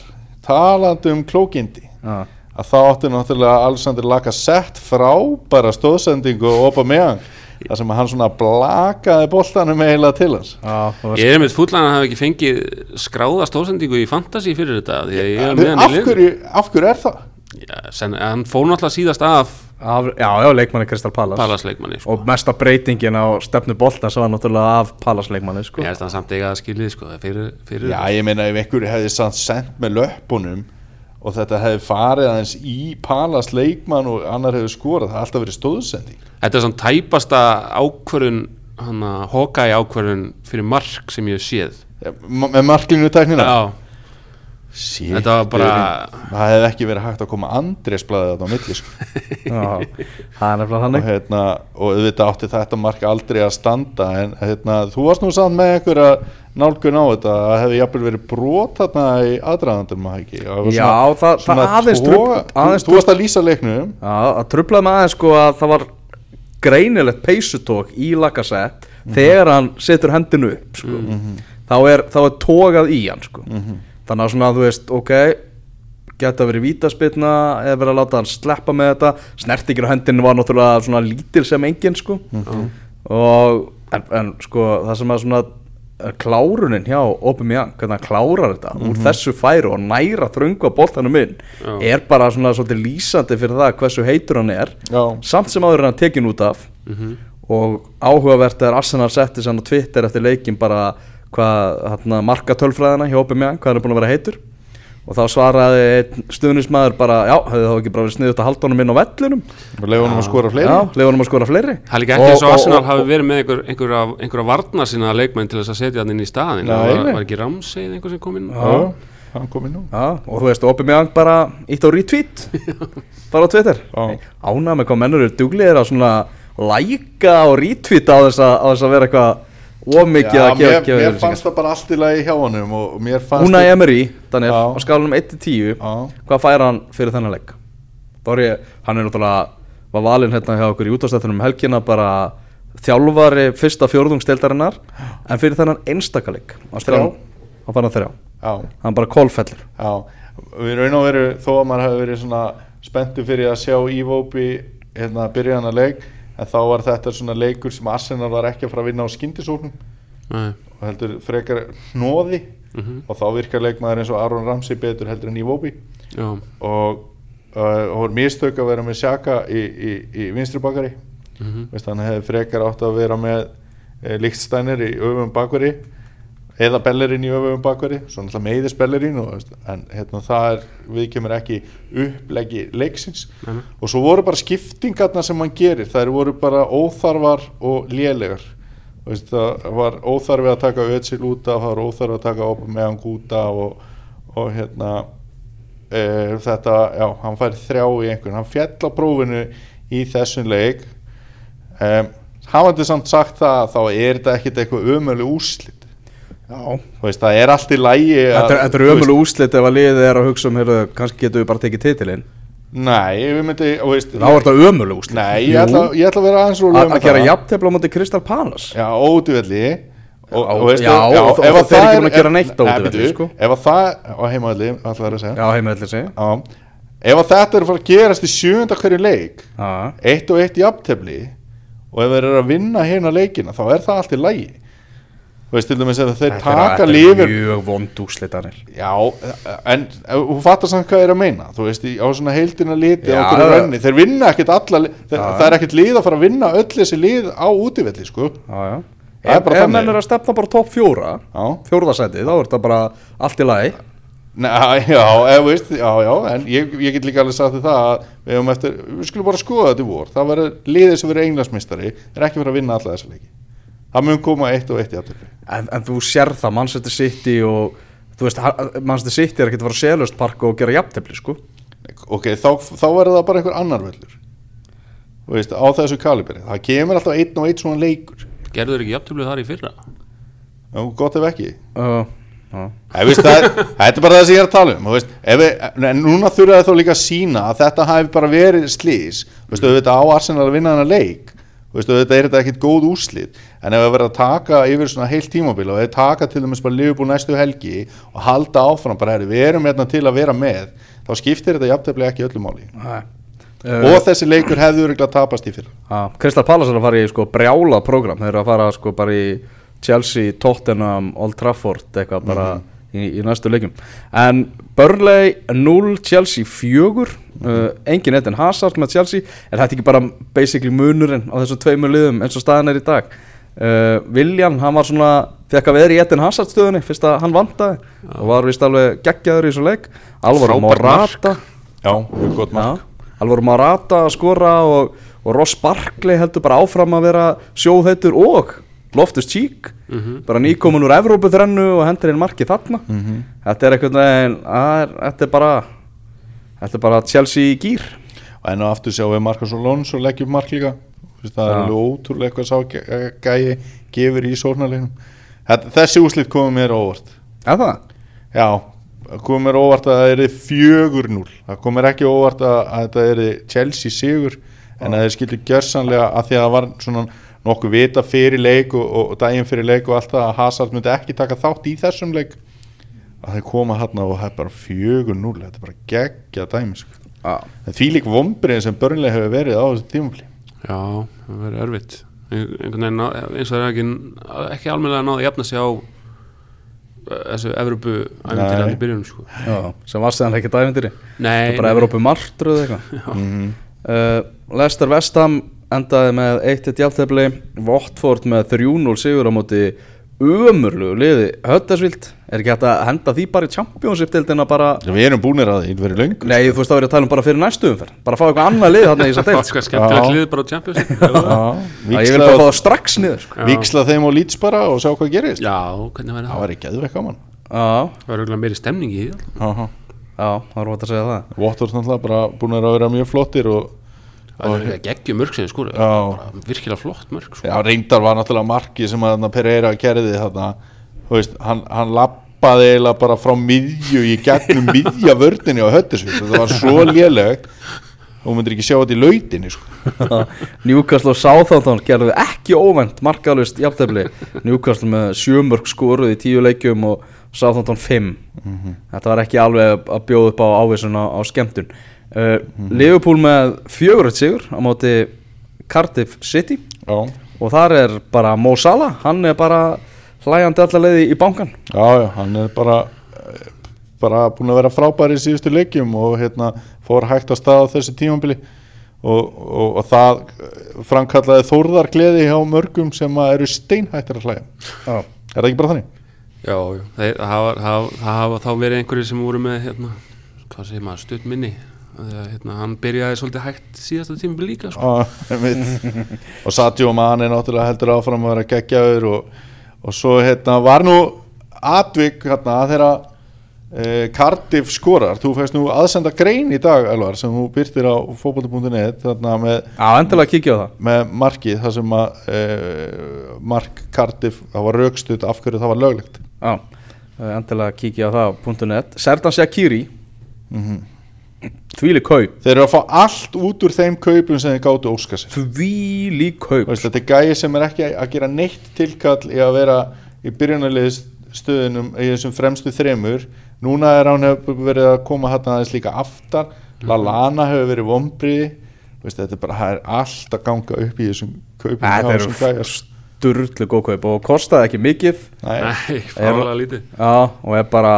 Speaker 3: talandi um klókindi.
Speaker 2: Já.
Speaker 3: að þá átti náttúrulega Alexander Lacazette frábæra stóðsendingu og opa með þar sem hann svona blakaði boltanum eiginlega til hans
Speaker 2: Já, það
Speaker 4: Ég er með fullan að hafa ekki fengið skráða stóðsendingu í fantasy fyrir þetta því að ég er með hann
Speaker 3: af hverju, af hverju er það?
Speaker 4: Já, sen, hann fór náttúrulega síðast af
Speaker 2: af, Já, já, leikmanni Kristal Palace
Speaker 4: palasleikmanni sko.
Speaker 2: Og mesta breytingin á stefnu bolta Svo var náttúrulega af Palace leikmanni sko.
Speaker 4: Ég veist hann samt eiga að skilið sko, fyrir, fyrir
Speaker 3: Já, ég meina ef einhverju hefði samt sendt með löpunum og þetta hefði farið aðeins í Palas leikmann og annar hefði skorað, það hefði alltaf verið stóðsending.
Speaker 4: Þetta er svona tæpasta ákvörðun í ákvörðun fyrir mark sem ég séð.
Speaker 3: Ja, með marklinu tæknina?
Speaker 4: Já,
Speaker 3: Shit,
Speaker 4: Þetta var bara-
Speaker 3: það hefði ekki verið hægt að koma þetta á milli sko.
Speaker 2: Það er
Speaker 3: og, hérna, og auðvitað átti þetta mark aldrei að standa en hérna, þú varst nú samt með einhverja nálgun á þetta að það hefði jafnvel verið brot þarna í aðdraðandum maður ekki? Það var
Speaker 2: Já, það- það
Speaker 3: toga-
Speaker 2: trufl- aðeins
Speaker 3: þú, þú varst að lýsa leiknum.
Speaker 2: Já, það trublaði með aðeins sko að það var greinilegt peysutók í Lacazette þegar hann setur hendinu upp sko. þá, er, þá er tókað í hann sko. Þannig að svona þú veist ok, geta verið vítaspilna eða verið að láta hann sleppa með þetta. Snertingin á hendinu var náttúrulega svona lítil sem engin sko. og en, en sko það sem að svona er klárunin hjá Aubameyang hvernig hann klárar þetta úr þessu færu og næra þröngu á boltanum inn er bara svona svolítið lýsandi fyrir það hversu heitur hann er.
Speaker 3: Já.
Speaker 2: samt sem áður er hann tekin út af. Og áhugavert er Arsenal setti sann á Twitter eftir leikin bara hvað hérna, marka tölfræðina hjá Aubameyang hvað hann er búin að vera heitur. Og þá svaraði einn stuðnismæður bara já, hefði þá ekki bara verið sniðut að halda honum inn á vellinum?
Speaker 3: Og leiðunum að skora fleiri?
Speaker 2: Já, leiði honum að skora fleiri.
Speaker 4: Það er líka ekki eins og Arsenal hafi verið með einhver, einhverja, einhverja varna sína leikmenn til þess að setja hann inn í staðin
Speaker 3: Nei,
Speaker 4: var, var ekki Ramsey einhver sem kom inn?
Speaker 3: Já, hann kom inn nú.
Speaker 2: Já, og þú veist, Aubameyang bara ítt á retweet. Bara á Twitter. Ánað með hvað mennur eru duglegir að svona læka og retweeta á þess að, á þess að vera eitthvað ómikið að gefa,
Speaker 3: mér, mér fannst það bara allt í lagi hjá honum fannst
Speaker 2: Una Emery, Daniel,
Speaker 3: Já.
Speaker 2: á skálunum 1-10
Speaker 3: Já.
Speaker 2: hvað fær hann fyrir þennan er ég, hann er náttúrulega var valinn hérna hjá okkur í útastættunum um helgina bara þjálfari fyrsta fjórðungstildarinnar en fyrir þennan einstakaleg á
Speaker 3: Þrjá.
Speaker 2: hann fær hann þrjá
Speaker 3: Já,
Speaker 2: hann bara kólfellur
Speaker 3: já Við raun og veru, þó að maður hefði verið svona spenntu fyrir að sjá Ívópi hérna byrja hann að leik en þá var þetta svona leikur sem Arsenal var ekki að fara að vinna á skyndisóknum
Speaker 4: Nei.
Speaker 3: og heldur frekar hnóði
Speaker 4: Mhm.
Speaker 3: og þá virkar leikmaður eins og Aron Ramsey betur heldur en
Speaker 4: Já,
Speaker 3: og uh, og voru mistök að vera með Sjaka í, í, í vinstri bakari
Speaker 4: Mhm.
Speaker 3: Veist, hann hefði frekar átt að vera með e, líktstænir í öfum bakari eða Bellerín í öfum bakveri svo náttúrulega meiðis Bellerín og, en hérna, það er, við kemur ekki uppleggi leiksins.
Speaker 4: Nei.
Speaker 3: og svo voru bara skiptingarna sem hann gerir þær voru bara óþarfar og lélegar. Veist, það var óþarfi að taka Özil út af, það var óþarfi að taka Aubameyang út af og, og hérna e, þetta, já, hann fær þrjá í einhvern, hann fjall á prófinu í þessum leik. Um, hafandi samt sagt það þá er þetta ekkit eitthvað
Speaker 2: Já,
Speaker 3: Þú veist, það er allt í lægi
Speaker 2: þetta er- þetta er ömulega úslit ef að liðið er að hugsa um, heyrðu, kannski getum við bara tekið titilinn.
Speaker 3: Nei, við myndi,
Speaker 2: Þá er þetta ömulega úslit
Speaker 3: Nei, ég ætla, ég ætla að vera aðeins
Speaker 2: Að
Speaker 3: með
Speaker 2: að gera
Speaker 3: það.
Speaker 2: jafntefla á móti Kristal Palace?
Speaker 3: Já, ódývelli og,
Speaker 2: Já,
Speaker 3: og veistu,
Speaker 2: já, og þó-
Speaker 3: ef
Speaker 2: og
Speaker 3: að
Speaker 2: þeir
Speaker 3: það
Speaker 2: ekki búin að
Speaker 3: er-
Speaker 2: gera neitt
Speaker 3: bíddu,
Speaker 2: sko.
Speaker 3: Ef að það, á heimaðli, alltaf er að segja.
Speaker 2: Já, heimillir sig
Speaker 3: Já, ef að þetta er að fara að gerast í sjönda hverju leik
Speaker 2: Já,
Speaker 3: eitt og eitt í aftefli og ef þeir eru að vinna hérna leikina þá er það allt í lægi veist, til dæmis ef þeir
Speaker 2: Þetta er-
Speaker 3: taka
Speaker 2: þetta er mjög vond úslitanir
Speaker 3: Já, en þú fattar samt hvað ég er að meina. Þú veist, á svona heildina liti
Speaker 2: Já,
Speaker 3: renni, þeir vinna ekkit alla
Speaker 2: Já.
Speaker 3: það er ekkit lið að fara að vinna öll þessi lið á útivelli, sko.
Speaker 2: Já,
Speaker 3: Það
Speaker 2: Ef, menn er að stefna bara topp fjóra
Speaker 3: Já,
Speaker 2: Fjórðasæti, þá er þetta bara allt í lagi.
Speaker 3: Nei, já, eða veist, já, já, en ég, ég get líka alveg sagt þér það að við, eftir, við skulum bara skoða þetta í vor. Það verður liðið sem verður englansmistari er ekki verið að vinna alla þessa leiki það mun koma eitt og eitt í afturli
Speaker 2: en, en þú sér það, Manchester City og Þú veist, Manchester City er ekkert að fara að selust park og gera jafntefli, sko.
Speaker 3: Ok, þá, þá verður það bara einhver annar völlur. Þú veist, á þessu kaliberi það kemur alltaf einn og einn svona leikur.
Speaker 4: Gerður ekki jafntöfluð þar í fyrra?
Speaker 3: Já, gott ef ekki.
Speaker 2: Uh, uh.
Speaker 3: Æ, veist, það, er- þetta er bara það sem ég er að tala um. Þú veist, ef við, en núna þurfa þau þá líka að sína að þetta hafi bara verið slís þú veist, auðvitað á Arsenal að vinna þennan leik þú veist, auðvitað er þetta ekkit góð úrslit en ef við verðum að taka yfir svona heilt tímabil og við taka til dæmis bara Liverpool næstu helgi og halda áfram bara, herri, við erum hérna til að vera með þá skiptir þetta jafntefnilega ekki öllu máli.
Speaker 2: Nei.
Speaker 3: og þessi leikur hefði örugglega tapast í fyrra.
Speaker 2: Uh, Kristal Palace er að fara í sko brjálað program Þeir eru að fara sko bara í Chelsea, Tottenham, Old Trafford eitthvað bara í, í næstu leikum En Burnley 0, Chelsea 4 uh, Engin Eden Hazard með Chelsea. Er þetta ekki bara basically munurinn á þessum tveimur liðum eins og staðan er í dag? Uh, Viljan, hann var svona fekk að vera í Eden Hazard stöðunni fyrst að hann vandaði og var vist alveg geggjaður í þessu leik. Alvaro Morata.
Speaker 3: Já, gott mark.
Speaker 2: Já, Alvaro Morata að skora og, og Ross Barkley heldur bara áfram að vera sjóðheitur og Loftus Cheek bara nýkomin úr Evrópu þrennu og hendur inn markið þarna. Þetta er eitthvað neginn þetta er bara þetta er bara Chelsea í gýr
Speaker 3: og enn og aftur sjáum við Marcos Alonso leggjum mark líka. Það er alveg ótrúlega eitthvað sá gæ- gæi gefur í sórnarleginum þessi úslit komið mér óvart.
Speaker 2: Er það?
Speaker 3: já, komið mér óvart að það er fjögur núl það komið mér ekki óvart að, að þetta er Chelsea sigur en að þeir skildu gjörsanlega að því að það var svona nokkuð vita fyrir leik og, og, og daginn fyrir leik og allt það að Hazard myndi ekki taka þátt í þessum leik. Að þeir koma hann og það er bara fjögur núl þetta er bara geggja dæmi sko. En því lík vombriðin sem börnlega hefur verið á þessu tímafli
Speaker 4: Já, það verður einhvern veginn eins og það er ekki, ekki almennilega náði að jafna sig á eh, þessu Evrópu í byrjunum sko.
Speaker 2: já, sem var séðan ekki dævindiri
Speaker 4: Nei,
Speaker 2: Það er bara Evrópu martruð eitthvað.
Speaker 3: Mhm.
Speaker 2: uh, Leicester Vestham endaði með 1-1 jáltefli Watford með 3-0 sigur á móti umurlu liði Höttersvilt er ekki hægt að henda því bara í championship dildina bara?
Speaker 3: Við erum búinir að því verið löng
Speaker 2: Nei, þú veist það verið að tala um bara fyrir næstu umferð. Bara fá eitthvað annað lið þarna í þess að deild.
Speaker 4: Okkar skemmtilegt
Speaker 3: Já.
Speaker 4: lið bara á Champions League
Speaker 2: Já, Ég vil bara fá það strax niður sko.
Speaker 4: Já.
Speaker 3: viksla þeim og lýts bara og sjá hvað gerist.
Speaker 4: Já, hvernig væri
Speaker 3: það?
Speaker 4: Það?
Speaker 3: var ekki aðveg gaman.
Speaker 2: Já,
Speaker 4: Það var auðvitað meiri stemning í því.
Speaker 2: Já, það
Speaker 4: geggjum mörg sem skor
Speaker 3: Já.
Speaker 4: Virkilega flott mörg sko.
Speaker 3: já, reyndar var náttúrulega marki sem að Pereira gerði þarna. Þú veist, hann, hann lappaði eiginlega bara frá miðju í gegnum miðja vördinni á höttisvið það var svo lélegt og myndir ekki sjá þetta í lautinni sko.
Speaker 2: Newcastle og Southampton gerðu ekki óvænt markalust jáltefli Newcastle með sjömörk skoruð í tíu leikjum og Southampton 5 Þetta var ekki alveg að bjóða upp á ávísun á, á skemmtun uh, Liverpool með fjöguröld sigur á móti Cardiff City.
Speaker 3: Já,
Speaker 2: og þar er bara Mo Salah hann er bara hlæjandi allarleiði í bankan
Speaker 3: já, já, hann er bara eh, bara búin að vera frábæri í síðustu leikjum og hérna fór hægt að staða þessu tímambili og, og, og það eh, framkallaði þórðar gleði hjá mörgum sem að eru steinhættir að hlæja.
Speaker 2: Já,
Speaker 3: er það ekki bara þannig?
Speaker 4: Já, já, það, hafa, það, hafa- það hafa þá verið einhverjir sem voru með hérna, hvað segir maður, stutt minni Þegar, hérna, hann byrjaði svolítið hægt síðasta tíma líka sko.
Speaker 3: Einmitt. og Sadio Mane náttúrulega heldur áfram að vera geggjaður og, og svo hérna var nú atvik hérna þegar e, Cardiff skorar, þú fæst nú aðsenda grein í dag Elvar sem þú byrtir á fótbolti.net þarna með,
Speaker 2: Já, endilega kíkja á það.
Speaker 3: með markið þar sem að e, mark Cardiff, það var raukstuð af hverju það var löglegt.
Speaker 2: Já, eh, endilega kíkja á það á .net. Serdan Shakiri Þvíli kaup.
Speaker 3: Þeir eru að fá allt út úr þeim kaupum sem þeir gátu óska sér.
Speaker 2: Þvíli kaup.
Speaker 3: Veist, þetta er gæði sem er ekki að gera neitt tilkall í að vera í byrjunarliðs stöðunum í þessum fremstu þremur. Núna er hann hefur verið að koma hann aðeins líka aftar. Lalana hefur verið vombriði Veist, þetta er bara, það er allt að ganga upp í þessum kaupum
Speaker 2: Þetta eru sturlu góð kaup og kostaði ekki mikið.
Speaker 3: Nei,
Speaker 4: Nei, fálega lítið.
Speaker 2: Já, og er bara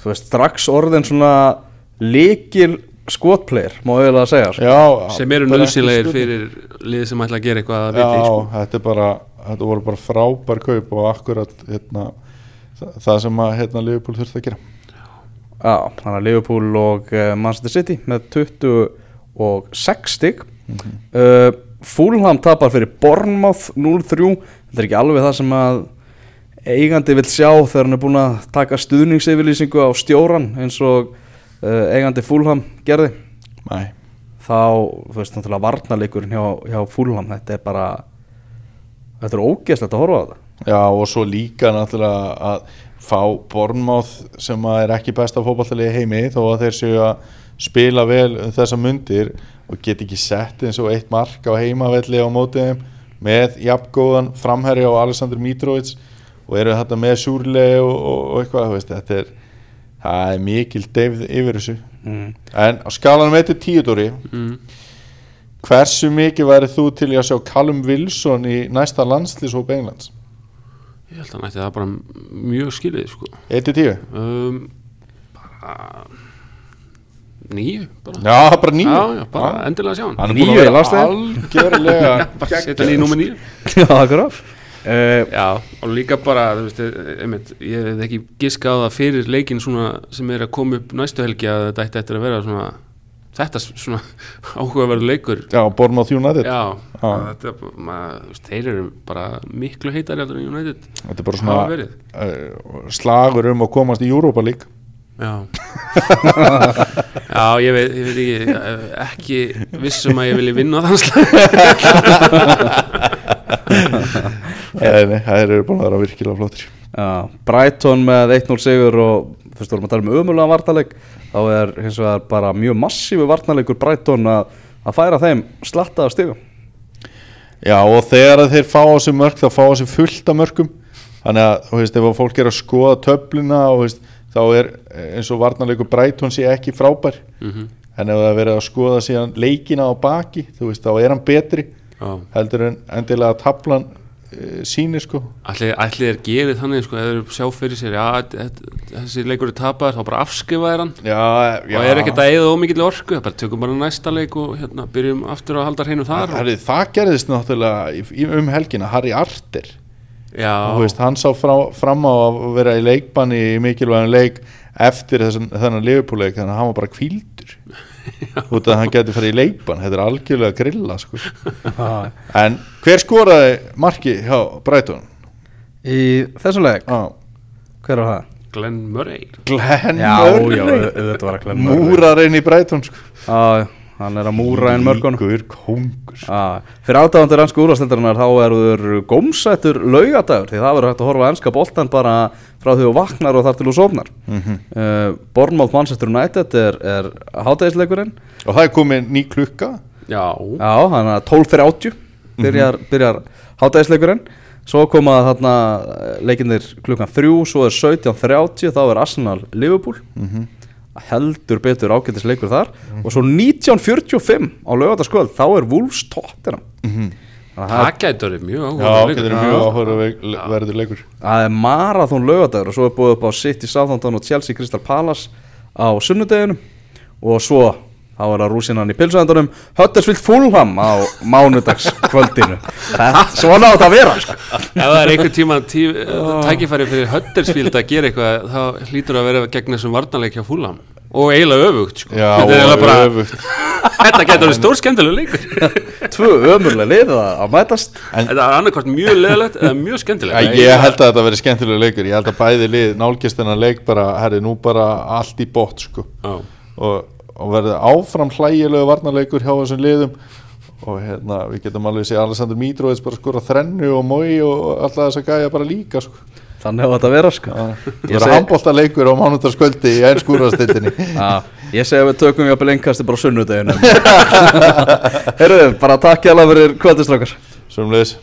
Speaker 2: þú veist, strax orðin svona líkil skotplayer má auðvitað að segja sko.
Speaker 3: já,
Speaker 4: sem eru
Speaker 3: er
Speaker 4: nöðsilegir fyrir lið sem ætla að gera eitthvað að
Speaker 3: Já,
Speaker 4: viti sko.
Speaker 3: þetta er bara þetta voru bara frábær kaup og akkurat hérna, það, sem að hérna, Liverpool þurfti að gera.
Speaker 2: Já, þannig að Liverpool og uh, Manchester City með 26 stig. Uh, Fulham tapar fyrir Bournemouth 0-3 þetta er ekki alveg það sem að eigandi vill sjá þegar hann er búin að taka stuðningsyfirlýsingu á stjóran eins og uh, eigandi Fulham gerði?
Speaker 3: Nei,
Speaker 2: þá, þú veist, náttúrulega varnarleikurinn hjá, hjá Fulham, þetta er bara þetta er ógeðslegt að horfa á þetta.
Speaker 3: Já og svo líka náttúrulega að fá Bornmáð sem er ekki besta fótballtalegi heimi þó að þeir séu að spila vel um þessa mundir og get ekki sett eins og eitt mark á heimavelli á mótið þeim með jafngóðan framherri á Alexander Mitrovic og eru þetta með Sjúrle og, og, og eitthvað veist, þetta er, það er mikil deyfð yfir þessu
Speaker 2: mm.
Speaker 3: en á skalanum eittir tíudóri
Speaker 4: mm.
Speaker 3: hversu mikið væri þú til að sjá Callum Wilson í næsta landslýshóp Englands?
Speaker 4: ég held að nætti það bara mjög skilið sko.
Speaker 3: 1-10?
Speaker 4: um, bara nýju bara.
Speaker 3: Já, bara nýju
Speaker 4: já, já, bara endilega sjá hann
Speaker 3: Hann er
Speaker 2: Níu
Speaker 3: búin að
Speaker 2: í
Speaker 3: vera
Speaker 2: landsliðinu.
Speaker 3: algjörlega
Speaker 4: setja hann í númer nýju
Speaker 2: Já, akkurát uh,
Speaker 4: Já, og líka bara, veist, einmitt, ég hef ekki giska á það fyrir leikin svona sem er að koma upp næstu helgi að þetta ætti eftir að vera svona, þetta svona áhugaverður leikur.
Speaker 3: Já, Bournemouth United
Speaker 4: Já,
Speaker 3: Já.
Speaker 4: Þetta, maður, veist, þeir eru bara miklu heldur en United
Speaker 3: Þetta er bara svona uh, slagur um að komast í Europa League
Speaker 4: Já. Já, ég veit, ég veit ekki, eh, ekki vissum að ég vilji vinna á þann slag.
Speaker 3: Nei, það eru búin að vera virkilega flottir
Speaker 2: Já, Brighton með 1-0 sigur og fyrst vorum að tala um ömulega vartaleg þá er hins vegar bara mjög massífu vartalegur Brighton að, að færa þeim slatta af stigum
Speaker 3: Já, og þegar þeir fá á sig mörk þá fá á sig fullt af mörkum þannig að, þú veist, ef að fólk er að skoða töfluna og, þú veist, þá er eh, eins og varnarleikur Brighton sé ekki frábær
Speaker 4: Mhm.
Speaker 3: en ef það er verið að skoða síðan leikina á baki, þú veist, þá er hann betri. Heldur en endilega tablan uh, sýnir sko.
Speaker 4: Ætli, ætli er gerið þannig sko, eða sjá fyrir sér já, þessi leikur er tapar þá bara afskrifa er hann.
Speaker 3: Já, já
Speaker 4: og er ekkert að eða ómikill orku bara tökum bara næsta leik og hérna, byrjum aftur að halda hreinu þar.
Speaker 3: Herri, það gerðist náttúrulega um helgina Harry Arter. Veist, hann sá frá, fram á að vera í leikbanni í mikilvægum leik eftir þessan, þennan Liverpool-leik þannig að hann var bara kvíldur út að hann getur farið í leikbann þetta er algjörlega grilla sko. en hver skoraði marki hjá Brighton?
Speaker 2: Í þessum leik,
Speaker 3: Ah,
Speaker 2: hver var það?
Speaker 4: Glenn Murray
Speaker 3: Glenn
Speaker 2: Já,
Speaker 3: Murray
Speaker 2: já, auðvitað var að glemma
Speaker 3: múrarinn í Brighton sko.
Speaker 2: Já, hann er að múra einn mörgunum.
Speaker 3: Líkur kongur
Speaker 2: Já, fyrir aðdáðandur ennsku úrvarstildarinnar þá erður gómsættur laugadagur því það verður hægt að horfa á ennska boltan bara frá því þú vaknar og þar til þú sofnar. Mm
Speaker 3: Mhm.
Speaker 2: uh, Bournemouth Manchester United er, er hátæðisleikurinn
Speaker 3: og það er komið ný klukka.
Speaker 4: Já,
Speaker 2: Já, hann er 12.30 byrjar, byrjar hátæðisleikurinn svo koma þarna eh, leikinnir klukkan 3 svo er 17.30 þá er Arsenal Liverpool heldur betur ágættis leikur þar og svo 19.45 á lögataskvöld þá er Wolves Tottenham. Þannig að það
Speaker 4: það gætur verið mjög áhugaverður leikur.
Speaker 3: getur mjög áhuga verður leikur.
Speaker 2: Það er marathón lögadagur og svo er búið upp á City, Southampton og Chelsea Crystal Palace á sunnudeginum. Og svo þá er það rúsinan í pilsuendunum Huddersfield Fulham á mánudagskvöldinu. Svona átt að vera sko.
Speaker 4: Ef það er einhvern tíma tí, tækifæri fyrir Huddersfield að gera eitthvað þá hlýtur að vera gegn þessum varnarleik hjá Fúlam og eiginlega öfugt sko.
Speaker 3: Já,
Speaker 4: þetta, er bara,
Speaker 3: öfugt.
Speaker 4: Þetta getur verið stór skemmtilega leikur.
Speaker 2: Tvö ömurlega lið að mætast.
Speaker 4: Þetta er annarkvæmt mjög leðilegt eða mjög skemmtilegt
Speaker 3: Æ, Ég held að þetta verði skemmtilega leikur. Ég held að bæði lið nálgist þennan leik bara herri nú bara allt í bótt sko.
Speaker 4: Já.
Speaker 3: og, og verði áfram hlægilegu varnarleikur hjá þessum liðum. Og hérna við getum alveg sé Alessandr Mítrovic bara skora þrennu og mói og alltaf þess að gæja bara líka sko.
Speaker 2: Þannig á þetta að vera sko.
Speaker 3: Það
Speaker 2: Ég
Speaker 3: verður
Speaker 2: segi-
Speaker 3: handbólta leikur á mánundarskvöldi í einskúrastildinni
Speaker 2: Ég segi að við tökum jafnvel einnkasti bara sunnudeginu Herru, bara takk hjá fyrir kvöldistrákar
Speaker 3: Sumleis